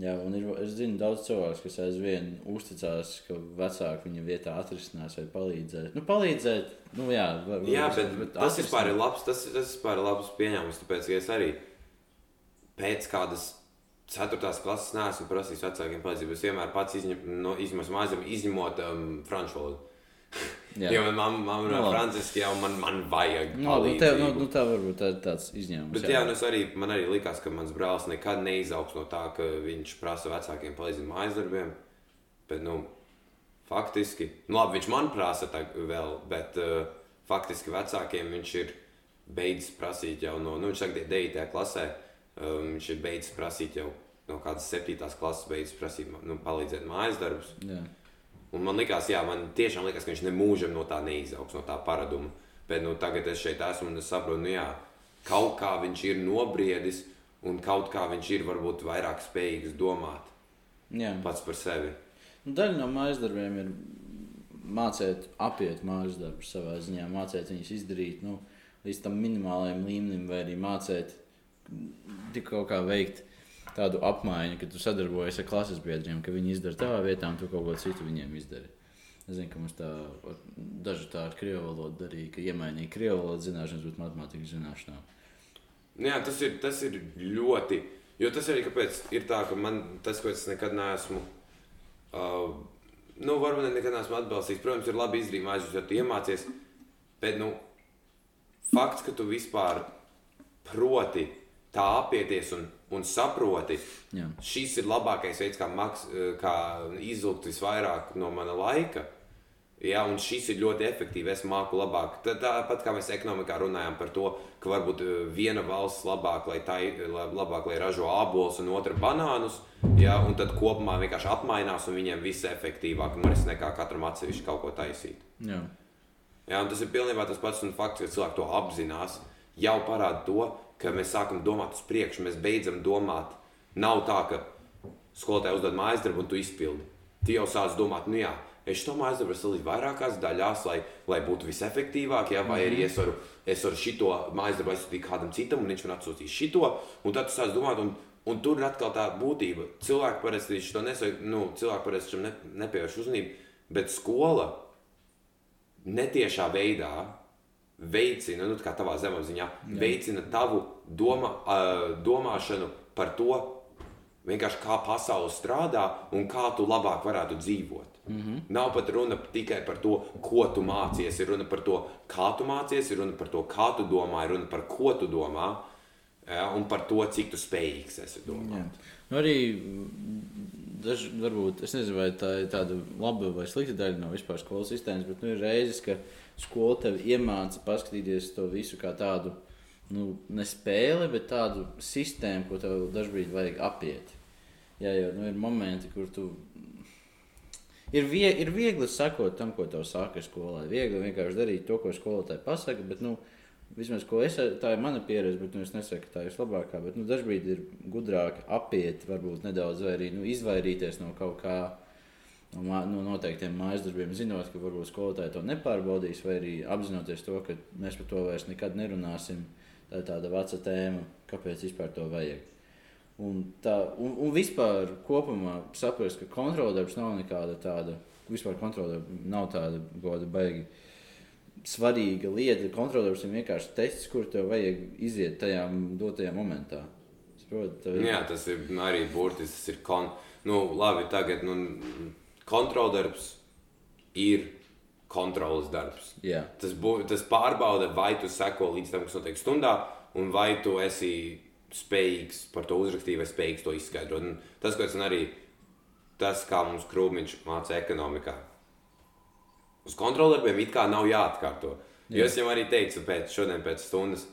Jā, un ir, es zinu, daudz cilvēku, kas aizvien uzticās, ka vecāki viņa vietā atrisinās vai palīdzēs. Nu, palīdzēt, nu, jā, var, Jā, var- bet, bet tas vispār ir labs, tas, tas vispār ir labs pieņēmums, tāpēc, ka es arī pēc kādas ceturtās klases neesmu prasījis vecākiem palīdzību. Es vienmēr pats izņemu, no, izņemu mājām, izņemot um, franču valodu. Jā. Jo man mamma man Nu, runā labi. franciski, jau man, man vajag Nu, labi, nu, tev, nu, nu, tā varbūt tā, tāds izņēmums. Bet jā, nu es arī, man arī likās, ka mans brālis nekad neizaugs no tā, ka viņš prasa vecākiem palīdzību mājas darbiem. Bet, nu, faktiski, nu, labi, viņš man prasa vēl, bet uh, faktiski vecākiem viņš ir beidzis prasīt jau no, nu, viņš saka, 9. klasē, um, viņš ir beidzis prasīt jau no kādas 7. klases, beidzis prasīt, nu, palīdzēt mājas darbus. Jā. Un man liekas, jā, man tiešām liekas, ka viņš nemūžam no tā neizaugs, no tā paraduma. Bet nu, tagad es šeit esmu un es saprotu, nu, jā, kaut kā viņš ir nobriedis un kaut kā viņš ir varbūt vairāk spējīgs domāt jā. pats par sevi. Nu, daļa no mājas darbiem ir mācīt, apiet mājas darbus savā ziņā, mācīt viņus izdarīt nu, līdz tam minimālajam līmenim, vai arī mācīt tik kaut kā veikt tādu apmaiņu, ka tu sadarbojies ar klases biedriem, ka viņi izdara tavā vietā, un tu kaut ko citu viņiem izdari. Es zinu, ka mums tā daži tā ar krievu valodu darīja, ka iemainīja krievu valodas zināšanas, bet matemātikas zināšanām. Nu, jā, tas ir, tas ir ļoti. Jo tas arī ir tā, ka man tas, ko es nekad neesmu. Uh, nu, varbūt ne- nekad neesmu atbalstījis. Protams, ir labi izdarīt mājas, jo tu iemācies. Bet, nu, fakts, ka tu vispār proti tā apieties un, un saproti, Jā. šis ir labākais veids, kā, maks, kā izvilkt visvairāk no mana laika. Jā, un šis ir ļoti efektīvs. Es māku labāk. Tā- Tāpat kā mēs ekonomikā runājam par to, ka varbūt eh, viena valsts labāk, lai, tā, labāk, lai ražo abolus un otra banānus, jā, un tad kopumā vienkārši apmainās un viņiem viss efektīvāk noris nekā katram atsevišķi kaut ko taisīt. Jā. Jā, un tas ir pilnībā tas pats un fakts, ka cilvēki to apzinās. Jau parāda to, ka mēs sākam domāt uz priekšu, mēs beidzam domāt. Nav tā, ka skolotāji uzdod mājas darbu un tu izpildi. Tu jau sāc domāt, nu jā, es to mājas darbu sadalīju vairākās daļās, lai, lai būtu visefektīvāk, jā, vai arī es varu, es varu šito mājas darbu aizsūtīt kādam citam, un viņš man atsūtīs šito. Un tad tu sāc domāt, un, un tur ir atkal tā būtība. Cilvēki parasti to nesaka, nu, cilvēki parasti tam ne, nepievērš uzmanību, bet skola netiešā veidā veicina, nu, kā tavā zemapziņā, veicina tavu doma, uh, domāšanu par to, vienkārši kā pasaule strādā un kā tu labāk varētu dzīvot. Mm -hmm. Nav pat runa tikai par to, ko tu mācies, ir runa par to, kā tu mācies, ir runa par to, kā tu domā, ir runa par ko tu domā ja, un par to, cik tu spējīgs esi domāt. Jā. Nu, arī daži, varbūt, es nezinu, vai tā ir tāda laba vai slikta daļa no vispār skolas sistēmas, bet nu, ir reizes, ka skola tev iemāca paskatīties to visu kā tādu, nu, ne spēli, bet tādu sistēmu, ko tev dažkārt vajag apiet. Jā, jo nu, ir momenti, kur tu. Ir, vie, ir viegli sakot tam, ko tev saka skolā. Viegli vienkārši darīt to, ko skolotāji pasaka. Bet, nu, Vismaz, ko es, tā ir mana pieredze, bet nu, es nesaku, ka tā ir vislabākā. Bet nu, dažkārt ir gudrāk apiet, varbūt nedaudz, vai arī nu, izvairīties no kaut kā, no, no noteiktiem mājas darbiem, zinot, ka varbūt skolotāji to nepārbaudīs, vai arī apzinoties to, ka mēs par to vairs nekad nerunāsim. Tā ir tāda veca tēma, kāpēc vispār to vajag. Un, tā, un, un vispār kopumā saprast, ka kontroldarbs nav nekāda tāda, vispār kontroldarbs nav tāda goda baigi svarīga lieta. Kontrolieris ir vienkārši tests, kur tev vajag iziet tajā dotajā momentā. Saproti, tev ir- Jā, tas ir arī burtiski. Tas ir kon... nu, labi, tagad nu, kontroldarbs ir kontrolas darbs. Jā. Tas, bū, tas pārbauda, vai tu seko līdz tam, kas notiek stundā, un vai tu esi spējīgs par to uzrakstīt, vai spējīgs to izskaidrot. Un tas, ko es arī tas, kā mums krūmiņš māca ekonomikā. Uz kontrolieriem it kā nav jāatkārto. Jo es jau arī teicu, pēc šodien pēc stundas,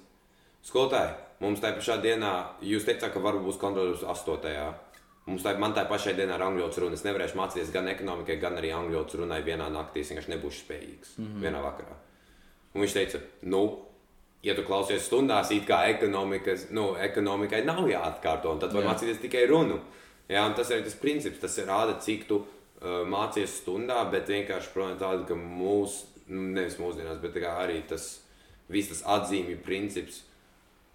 skolotāji, mums tajā pašā dienā, jūs teicāt, ka varbūt būs kontrolieris 8. Mums tā, man tā pašā dienā ir angļu valodas runa. Es nevarēšu mācīties gan ekonomikai, gan arī angļu valodas runai vienā naktī. Es vienkārši nebūšu spējīgs mm -hmm. vienā vakarā. Un viņš teica, nu, ja tu klausies stundās, it kā ekonomikas, nu, ekonomikai nav jāatkārto, un tad var Jā. mācīties tikai runu. Jā, tas ir tas princips, tas rāda, cik tu uh, mācies stundā, bet vienkārši problēma tāda, ka mūsu, nu, nevis mūsdienās, bet arī tas viss tas atzīmju princips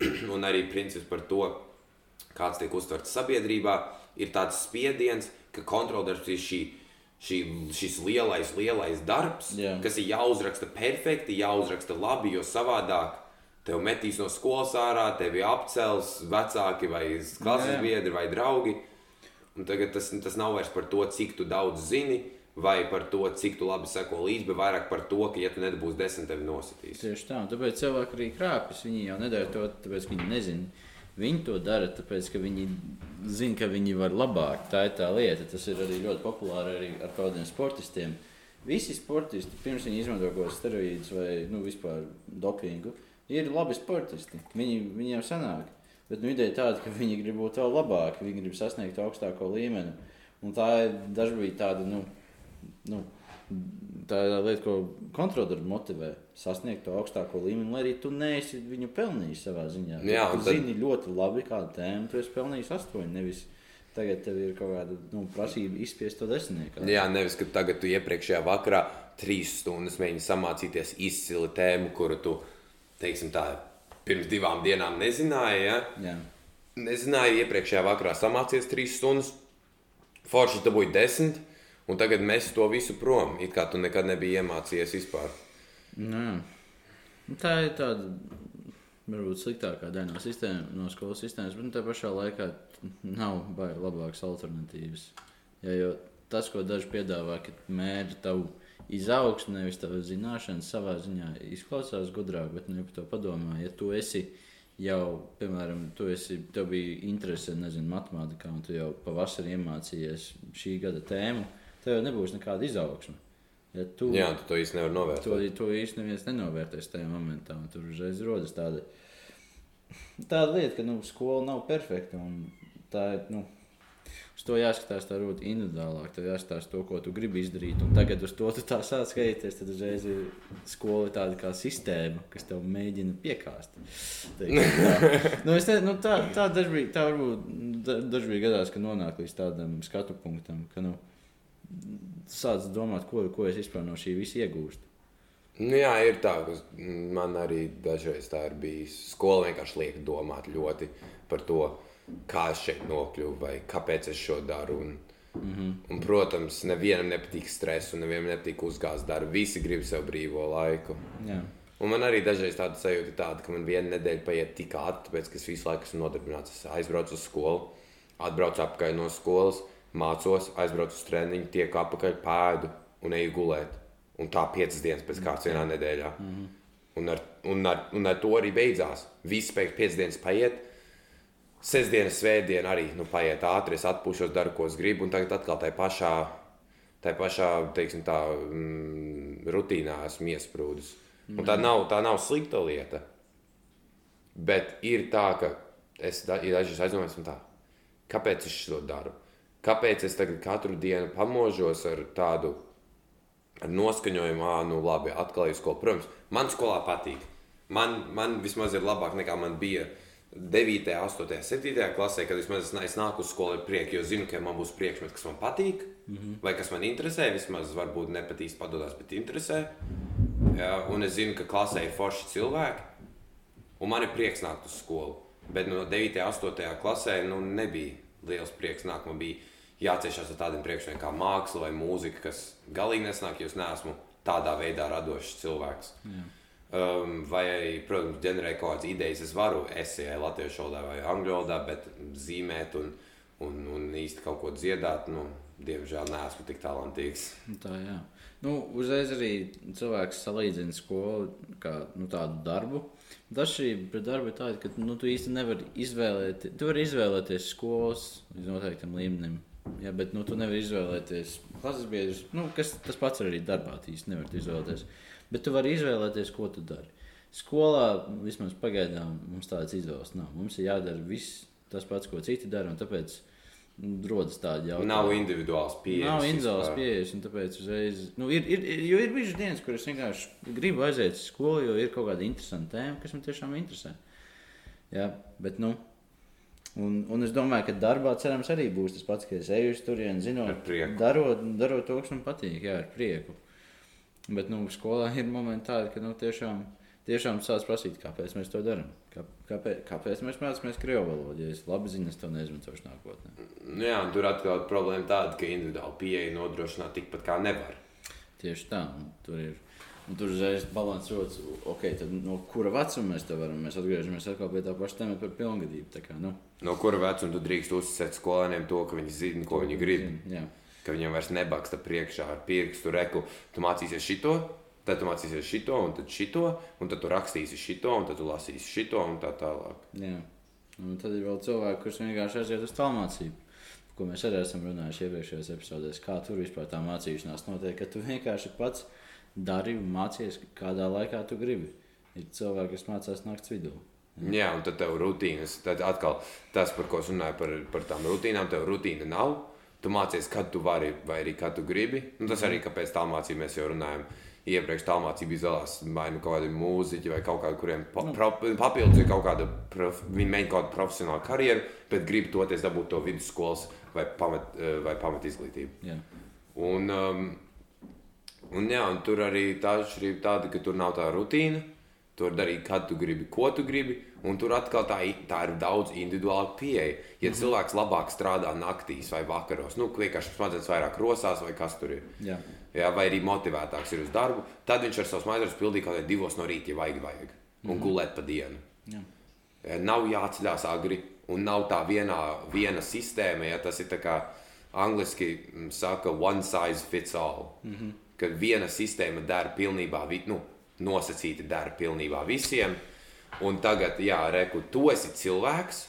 un arī princips par to, kāds tiek uztverts sabiedrībā, ir tāds spiediens, ka kontroldarbs ir šī, šī, šis lielais, lielais darbs, Jā. kas ir jāuzraksta perfekti, jāuzraksta labi, jo savādāk tev metīs no skolas ārā, tevi apcels vecāki vai klases biedri vai draugi. Un tagad tas, tas nav vairs par to, cik tu daudz zini, vai par to, cik tu labi seko līdzi, bet vairāk par to, ka, ja tu nedabūsi desmit, tevi nositīs. Tieši tā, tāpēc cilvēki arī krāpjas. Viņi jau nedara to, tāpēc ka viņi nezina. Viņi to dara, tāpēc ka viņi zina, ka viņi var labāk. Tā ir tā lieta. Tas ir arī ļoti populāri arī ar kādiem sportistiem. Visi sportisti, pirms viņi izmanto kaut kādus steroīdus vai nu, vispār dopingu, ir labi sportisti. Viņi, viņiem sanāk. Bet nu, ideja tāda, ka viņi grib būt vēl labāki, viņi grib sasniegt augstāko līmeni. Un tā ir dažkārt tāda. Nu, nu, Tā ir lieta, ko kontrolieris motivē sasniegt to augstāko līmeni, lai arī tu neesi viņu pelnījis savā ziņā. Jā, tu un tad- zini ļoti labi, kādu tēmu tu esi pelnījis astoņi. Nevis tagad tev ir kaut kāda nu, prasība izspiest to desmitnieku. Jā, nevis, ka tagad tu iepriekšējā vakarā trīs stundas mēģini samācīties izcili tēmu, kuru tu, teiksim tā, pirms divām dienām nezināji. Ja? Jā. Nezināju, iepriekšējā vakarā samācījies trīs stundas, forši dabūji desmit, un tagad mēs to visu prom. It kā tu nekad nebija iemācījies vispār. Nē. Nu, Tā ir tāda varbūt sliktākā daļa no, sistēma, no skolas sistēmas, bet nu, tā pašā laikā nav baigi labākas alternatīvas. Ja, jo tas, ko daži piedāvā, ka mēģina tavu izaugsmu, nevis tavu zināšanas, savā ziņā izklausās gudrāk, bet nu, ja par to padomā, ja tu esi jau, piemēram, tu esi, tev bija interese, nezinu, matemātikā, un tu jau pavasarī iemācījies šī gada tēmu, tev jau nebūs nekāda izaugsme. Ja tu, Jā, tu to īsti nevari To, novērtēt. to īstenībā neviens nenovērtēs tajā momentā. Tur uzreiz rodas tāda, tāda lieta, ka nu, skola nav perfekta. un Tā ir. Nu, Uz to jāskatās tā ļoti individuālāk. Tev jāskatās to, ko tu gribi izdarīt. Un tagad uz to tu tā sāc skatīties. Tad uzreiz ir skola tāda kā sistēma, kas tev mēģina piekāst. Teiksim tā. nu, ne, nu, tā, tā dažbrīd, tā varbūt da- dažbrīd gadās, ka nonāk līdz tādam skatu punktam, ka nu, sāc domāt, ko, ko es vispār no šī visa iegūstu. Nu, jā, ir tā, ka man arī dažreiz tā ir bijis. Skola vienkārši liek domāt ļoti par to, kā es šeit nokļuvu vai kāpēc es šo daru. Un, mm -hmm. un, protams, nevienam nepatīk stress un nevienam nepatīk uzgāzt darbu. Visi grib sev brīvo laiku. Jā. Un man arī dažreiz tāda sajūta, ir tāda, ka man viena nedēļa paiet tik ātri, tāpēc ka es visu laiku esmu nodarbināts. Es aizbraucu uz skolu, atbraucu atpakaļ no skolas, mācos, aizbraucu uz treniņu, tieku atpakaļ, pēdu un eju gulēt. Un tā piecas dienas pēc kārtas vienā nedēļā. Mm -hmm. un, ar, un, ar, un ar to arī beidzās. Viss pēc piecas dienas paiet. Sestdienas, svētdiena arī nu, paiet ātri, es atpūšos, daru, ko es gribu, un tagad atkal tajā pašā, tajā pašā teiksim, tā, mm, rutīnā esmu iesprūdis. Un tā nav, tā nav slikta lieta. Bet ir tā, ka es dažreiz aizdomājos, kāpēc es to daru? Kāpēc es tagad katru dienu pamožos ar tādu ar noskaņojumu, ah, nu labi, atkal ir skola. Protams, man skolā patīk. Man, man vismaz ir labāk nekā man bija 9, 8, 7 klasē, kad vismaz es, es nāku uz skolu ar prieku, jo zinu, ka man būs priekšmets, kas man patīk, mm -hmm. vai kas man interesē. Vismaz varbūt nepatīs padodas, bet interesē. Jā, un es zinu, ka klasē ir forši cilvēki, un man ir prieks nākt uz skolu. Bet no 9, 8 klasē nu, nebija liels prieks nākt. Man bija jāciešās ar tādiem priekšmetiem kā māksla vai mūzika, kas galīgi nesnāk, jo es neesmu tādā veidā radošs cilvēks. Jā. Um, vai arī, protams, ģenerēt kaut kādas idejas. Es varu esejai latviešu valodā vai angļu valodā, bet zīmēt un, un, un īsti kaut ko dziedāt, nu, diemžēl neesmu tik talantīgs. Tā jā. Nu, uzreiz arī cilvēks salīdzina skolu kā nu, tādu darbu. Dažkārt pret darbu ir tāda, ka nu, tu īsti nevari izvēlēties. Tu vari izvēlēties skolas līdz noteiktam līmenim. Jā, bet nu, tu nevari izvēlēties klases biedrus. Nu, kas, tas pats arī darbā. Īsti nevari izvēlēties. Bet tu vari izvēlēties, ko tu dari. Skolā vismaz pagaidām mums tādas izvēles nav. Mums ir jādara viss tas pats, ko citi dara. Tāpēc nu, rodas tādi jautājumi. Nav individuāls pieejas. Nav individuāls pieejas, un tāpēc uzreiz. Nu, ir, ir, jo ir bijušas dienas, kuras vienkārši gribu aiziet uz skolu, jo ir kaut kāda interesanta tēma, kas man tiešām interesē. Jā, bet, nu, un, un es domāju, ka darbā cerams arī būs tas pats, ka es eju uz turieni, zinot, darot, darot to, kas man patīk, jā, ar prieku. Bet, nu, skolā ir momenti tādi, ka, nu, tiešām. Tiešām sāc prasīt, kāpēc mēs to darām. Kā, kāpēc, kāpēc mēs mācāmies krievu valodu? Ja es labi zinu, es to neizmantošu nākotnē. Nu, jā, tur atkal problēma tāda, ka individuāli pieeja nodrošināt tikpat kā nevar. Tieši tā, tur ir. Un tur uzreiz balans rodas, ok, tad no kura vecuma mēs to varam? Mēs atgriežamies pie tā paša temata par pilngadību. Kā, nu, No kura vecuma tu drīkst uzticēt skolēniem to, ka viņi zina, ko viņi grib. zin, Jā, Ka viņiem vairs nebaksta priekšā ar pirkstu reku. Tu mācīsies šito, tad tu mācīsies šito, un tad šito, un tad tu rakstīsi šito, un tad tu lasīsi šito, un tā tālāk. jā. Un tad ir vēl cilvēki, kurus vienkārši aiziet uz tālmācību. Ko mēs arī esam runājuši iepriekšējos epizodēs, kā tur vispār tā mācīšanās notiek. Ka tu vienkārši pats dari un mācies, kādā laikā tu gribi. Ir cilvēki, kas mācās naktas vidū. Jā, un tad tev rutīnas, tad atkal tas, par ko es runāju, par, par tām rutīnām, tev rutīna nav. Tu mācies, kad tu vari, vai arī kad tu gribi. Un tas arī, kāpēc tā mācība mēs jau runājam. Iepriekš tā mācība izvēlējās vai nu kaut kādi mūziķi, vai kaut kādi, kuriem pa, pro, papildus ir kaut kāda, prof, viņi mēģina kaut kādu profesionālu karjeru, bet grib toties dabūt to vidusskolas vai pamat, eh, vai pamat izglītību. Jā, Un, um, un, jā, un tur arī tā atšķirība tāda, ka tur nav tā rutīna. Tur darīt, kad tu gribi, ko tu gribi. Un tur atkal tā, tā ir daudz individuāla pieeja. Ja mm -hmm. cilvēks labāk strādā naktīs vai vakaros, nu, vienkārši smadzenes vairāk rosās vai kas tur ir. jā. Jā, vai arī motivētāks ir uz darbu, tad viņš ar savu smadzenes pildīja kaut kādā divos no rīta, ja vajag, vajag. Un mm -hmm. gulēt pa dienu. jā. Nav jāceļās agri, un nav tā vienā, viena sistēma. Ja tas ir tā kā angliski mm, saka, one size fits all. Mm -hmm. Kad viena sistēma dara pilnībā, nu, nosacīti dara pilnībā visiem. Un tagad, jā, reku, tu esi cilvēks,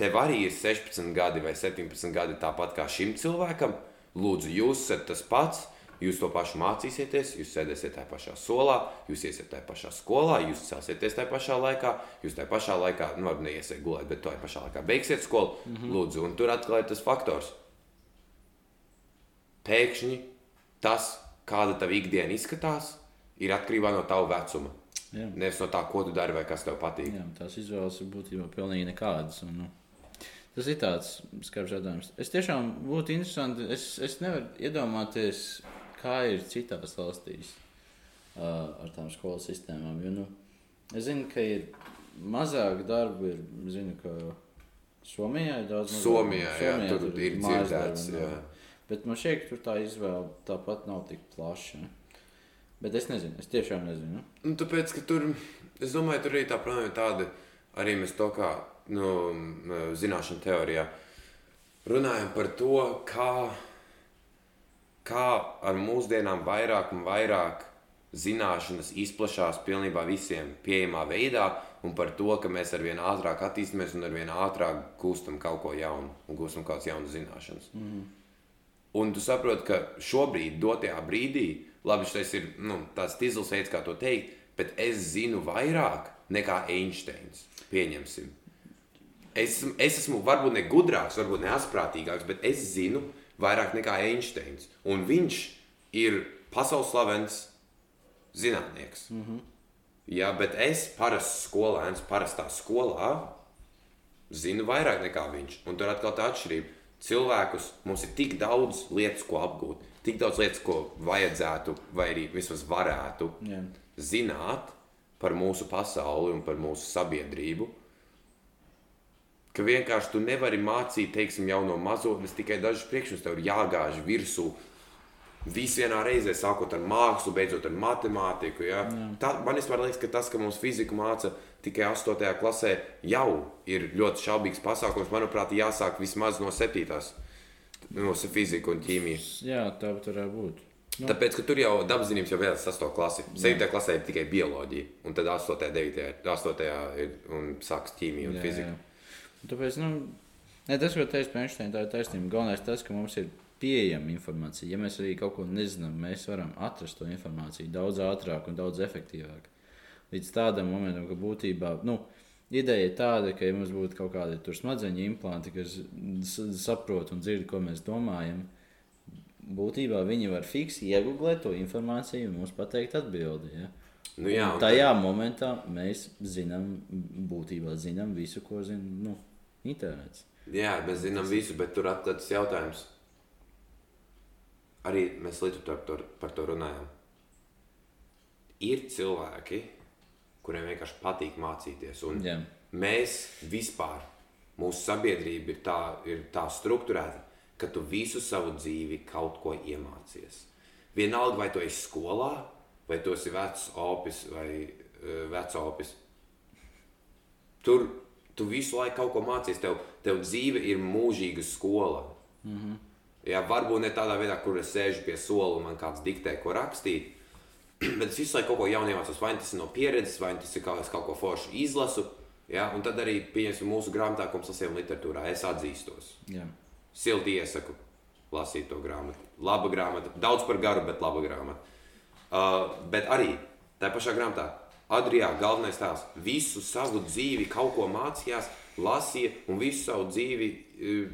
tev arī ir 16 gadi vai 17 gadi, tāpat kā šim cilvēkam. Lūdzu, jūs esat tas pats. Jūs to pašu mācīsieties, jūs sēdēsiet tajā pašā solā, jūs iesiet tajā pašā skolā, jūs celsieties tajā pašā laikā, jūs tajā pašā laikā, nu, labi, neiesiet gulēt, bet tajā pašā laikā beigsiet skolu. Mm -hmm. Lūdzu, un tur ir tas faktors. Pēkšņi tas, kāda tava ikdiena izskatās, ir atkarībā no tava vecuma. jā. Nevis no tā, ko tu dari vai kas tev patīk. Jā, tās izvēles ir būtībā pilnīgi nekādas. Un, nu, tas ir tāds skarbs jautājums. Es tiešām būtu interesanti. Es, es nevaru iedomāties, kā ir citās valstīs uh, ar tām skolas sistēmām. Jo, nu, es zinu, ka ir mazāk darbu. Ir, zinu, ka Somijā ir daudz mazāk. Somijā, jā, tur ir mājas dzirdēts, darbi, jā. Bet man šķiet, ka tur tā izvēle tāpat nav tik plaša. Bet es nezinu, es tiešām nezinu. Nu, tāpēc, ka tur, es domāju, tur arī tā problēma ir tāda, arī mēs to kā nu, zināšanu teorijā runājam par to, kā, kā ar mūsdienām vairāk un vairāk zināšanas izplatās pilnībā visiem pieejamā veidā, un par to, ka mēs ar vien ātrāk attīstāmies un ar vien ātrāk gūstam kaut ko jaunu un gūstam kaut kādas jaunas zināšanas. Mm. Un tu saproti, ka šobrīd, dotajā brīdī, labi, šis ir nu, tāds tīzls veids, kā to teikt, bet es zinu vairāk nekā Einsteins. Pieņemsim. Es, es esmu varbūt ne gudrāks, varbūt ne asprātīgāks, bet es zinu vairāk nekā Einsteins. Un viņš ir pasaules slavens zinātnieks. Mm -hmm. Jā, bet es, parasts skolēns, parastā skolā, zinu vairāk nekā viņš. Un tur atkal tā atšķirība. Cilvēkus mums ir tik daudz lietas, ko apgūt, tik daudz lietas, ko vajadzētu, vai arī vismaz varētu Jā. zināt par mūsu pasauli un par mūsu sabiedrību. Ka vienkārši tu nevari mācīt, teiksim, jau no mazotnes tikai dažus priekšmetus, tev ir jāgāž virsū. Visi vienā reizē, sākot ar mākslu, beidzot ar matemātiku. Ja? Tā, man liekas, ka tas, ka mums fiziku māca tikai 8. klasē, jau ir ļoti šaubīgs pasākums. Manuprāt, jāsāk vismaz no 7. Nu, ar fiziku un ķīmiju. Jā, tā varētu būt. Nu. Tāpēc, ka tur jau dabas zinības jau ir 8. klase. 7. klasē ir tikai bioloģija, un tad 8. 9. 8. ir un sākas ķīmija un Jā, fizika. jā. Tāpēc, nu, ne, tas, ko teicu par Einsteinu, tā ir taisnība. Galvenais tas, ka mums ir pieejama informācija. Ja mēs arī kaut ko nezinām, mēs varam atrast to informāciju daudz ātrāk un daudz efektīvāk. Līdz tādam momentam, ka būtībā, nu, ideja ir tāda, ka ja mums būtu kaut kādi smadzeņu implanti, kas saprot un dzird, ko mēs domājam, būtībā viņi var fiksi iegūglēt to informāciju un mums pateikt atbildi. Ja? Nu, jā, Un tajā momentā mēs zinām, būtībā zinām visu, ko zina nu, internets. Jā, mēs zinām visu, bet tur atklāts jautājums. Arī mēs līdz ar to par to runājam. Ir cilvēki, kuriem vienkārši patīk mācīties. Un Jā. mēs vispār, mūsu sabiedrība ir tā, ir tā strukturēta, ka tu visu savu dzīvi kaut ko iemācies. Vienalga, vai tu esi skolā, vai tu esi vecs opis vai uh, vecs opis. Tur tu visu laiku kaut ko mācies. Tev, tev dzīve ir mūžīga skola. Mm -hmm. Jā, varbūt ne tādā veidā, kur es sēžu pie sola un man kāds diktē, ko rakstīt. Bet es visu laiku kaut ko jaunu iemācos. Vai tas ir no pieredzes, vai tas ir kaut ko foršu izlasu. Jā, un tad arī pieņemsim mūsu grāmatā, ko mēs lasījām literatūrā. Es atzīstos. Jā. Silti iesaku lasīt to grāmatu. Laba grāmata, daudz par garu, bet laba grāmata. Uh, bet arī tajā pašā grāmatā Adrijā galvenais tēls visu savu dzīvi kaut ko mācījās, lasīja un visu savu dzīvi uh,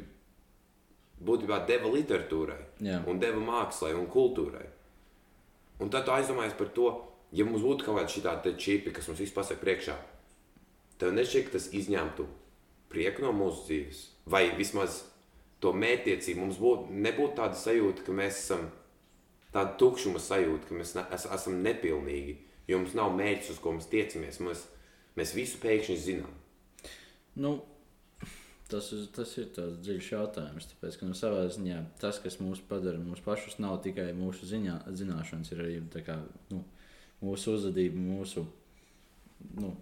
būtībā deva literatūrai, Jā. un deva mākslai un kultūrai. Un tad tu aizdomājies par to, ja mums būtu kaut kāda šī čipa, kas mums vispār pasaka priekšā, tev nešķiet, ka tas izņemtu prieku no mūsu dzīves, vai vismaz to mērķtiecību. Mums būtu, nebūtu tāda sajūta, ka mēs esam tāda tukšuma sajūta, ka mēs ne, es, esam nepilnīgi, jo mums nav mērķis, uz ko mēs tiecamies. Mēs, mēs visu pēkšņi zinām. Nu, tas, tas ir tāds dziļš jautājums. Tāpēc, ka nu, savā ziņā tas, kas mūs padara mūsu pašus, nav tikai mūsu ziņā, zināšanas, ir arī kā, nu, mūsu uzvedība, mūsu nu,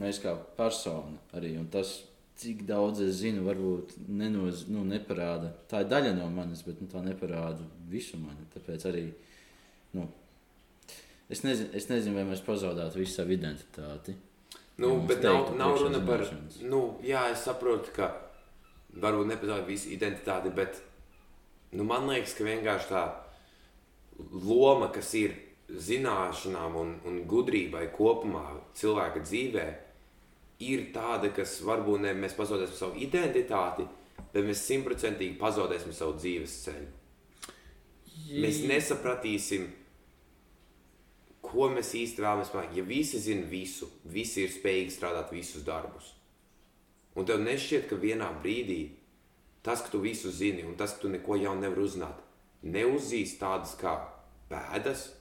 mēs kā persona arī. Tas, cik daudz es zinu, varbūt nenoz, nu, neparāda. Tā ir daļa no manis, bet nu, tā neparāda visu mani. Tāpēc arī nu, es, nezinu, es nezinu, vai mēs pazaudētu visu savu identitāti. Nu, bet nav, nav runa par. Nu, jā, es saprotu, ka varbūt nepazaudēt visu identitāti, bet nu, man liekas, ka vienkārši tā loma, kas ir zināšanām un, un gudrībai kopumā cilvēka dzīvē, ir tāda, kas varbūt ne mēs pazaudēsim savu identitāti, bet mēs simtprocentīgi pazaudēsim savu dzīves ceļu. Mēs nesapratīsim, ko mēs īsti vēlamies panākt. Ja visi zina visu, visi ir spējīgi strādāt visus darbus. Un tev nešķiet, ka vienā brīdī tas, ka tu visu zini un tas, ka tu neko jaunu nevari uzzināt, neuzzīs tādas kā bēdas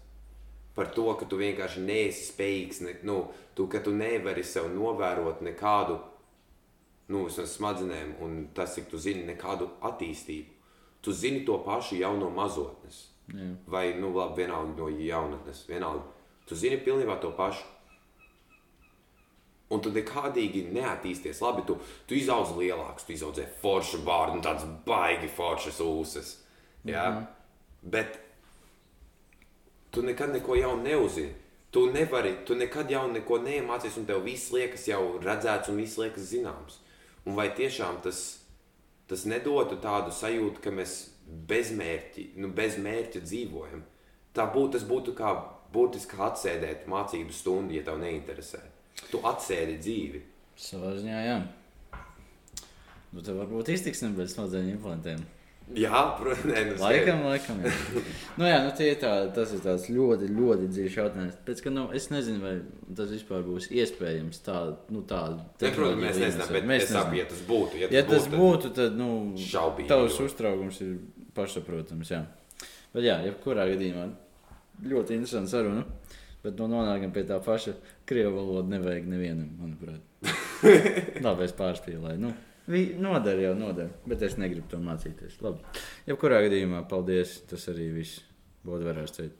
par to, ka tu vienkārši neesi spējīgs, ne, nu, tu, ka tu nevari sev novērot nekādu nu, smadzenēm, un tas, cik tu zini, nekādu attīstību. Tu zini to pašu jau no mazotnes. Jā. Vai, nu, labi, vienalga no jaunatnes, vienalga. Tu zini pilnībā to pašu. Un tu nekādīgi neattīsties. Labi, tu, tu izaudz lielāks, tu izaudzē foršu vārdu, un tāds baigi foršas ūsas. Ja? Mm -hmm. Bet tu nekad neko jaunu neuzzini. Tu nevari, tu nekad jau neko neiemācies, un tev viss liekas jau redzēts un viss liekas zināms. Un vai tiešām tas, tas nedotu tādu sajūtu, ka mēs bez mērķa, nu, bez mērķa dzīvojam? Tā būtu, tas būtu kā būtiski atsēdēt mācību stundu, ja tev neinteresē. Tu atsēdi dzīvi. Savā ziņā, jā. Nu, tev varbūt iztiksim bez smadzeņu implantiem. Jā, protams, nu, Laikam, laikam. Jā. nu, jā, nu, tā, tas ir tāds ļoti, ļoti dziļš jautājums. Pēc, ka, nu, es nezinu, vai tas vispār būs iespējams tā, nu, tādu. Ne, protams, mēs nezinām, bet mēs saprotam, ja tas būtu. Ja tas, Ja tas tad būtu, tad, nu, Šaubīgi tavs uztraukums ir pašsaprotams, jā. Bet, jā, jebkurā gadījumā ļoti interesanti saruna. Bet nu, nonākam pie tā paša krievu valoda. Nevajag nevienam, manuprāt. Labi, es pārspīlēju. Nu, noder jau noder, bet es negribu to mācīties. Labi. Jebkurā gadījumā, paldies. Tas arī viss būtu varēs teikt.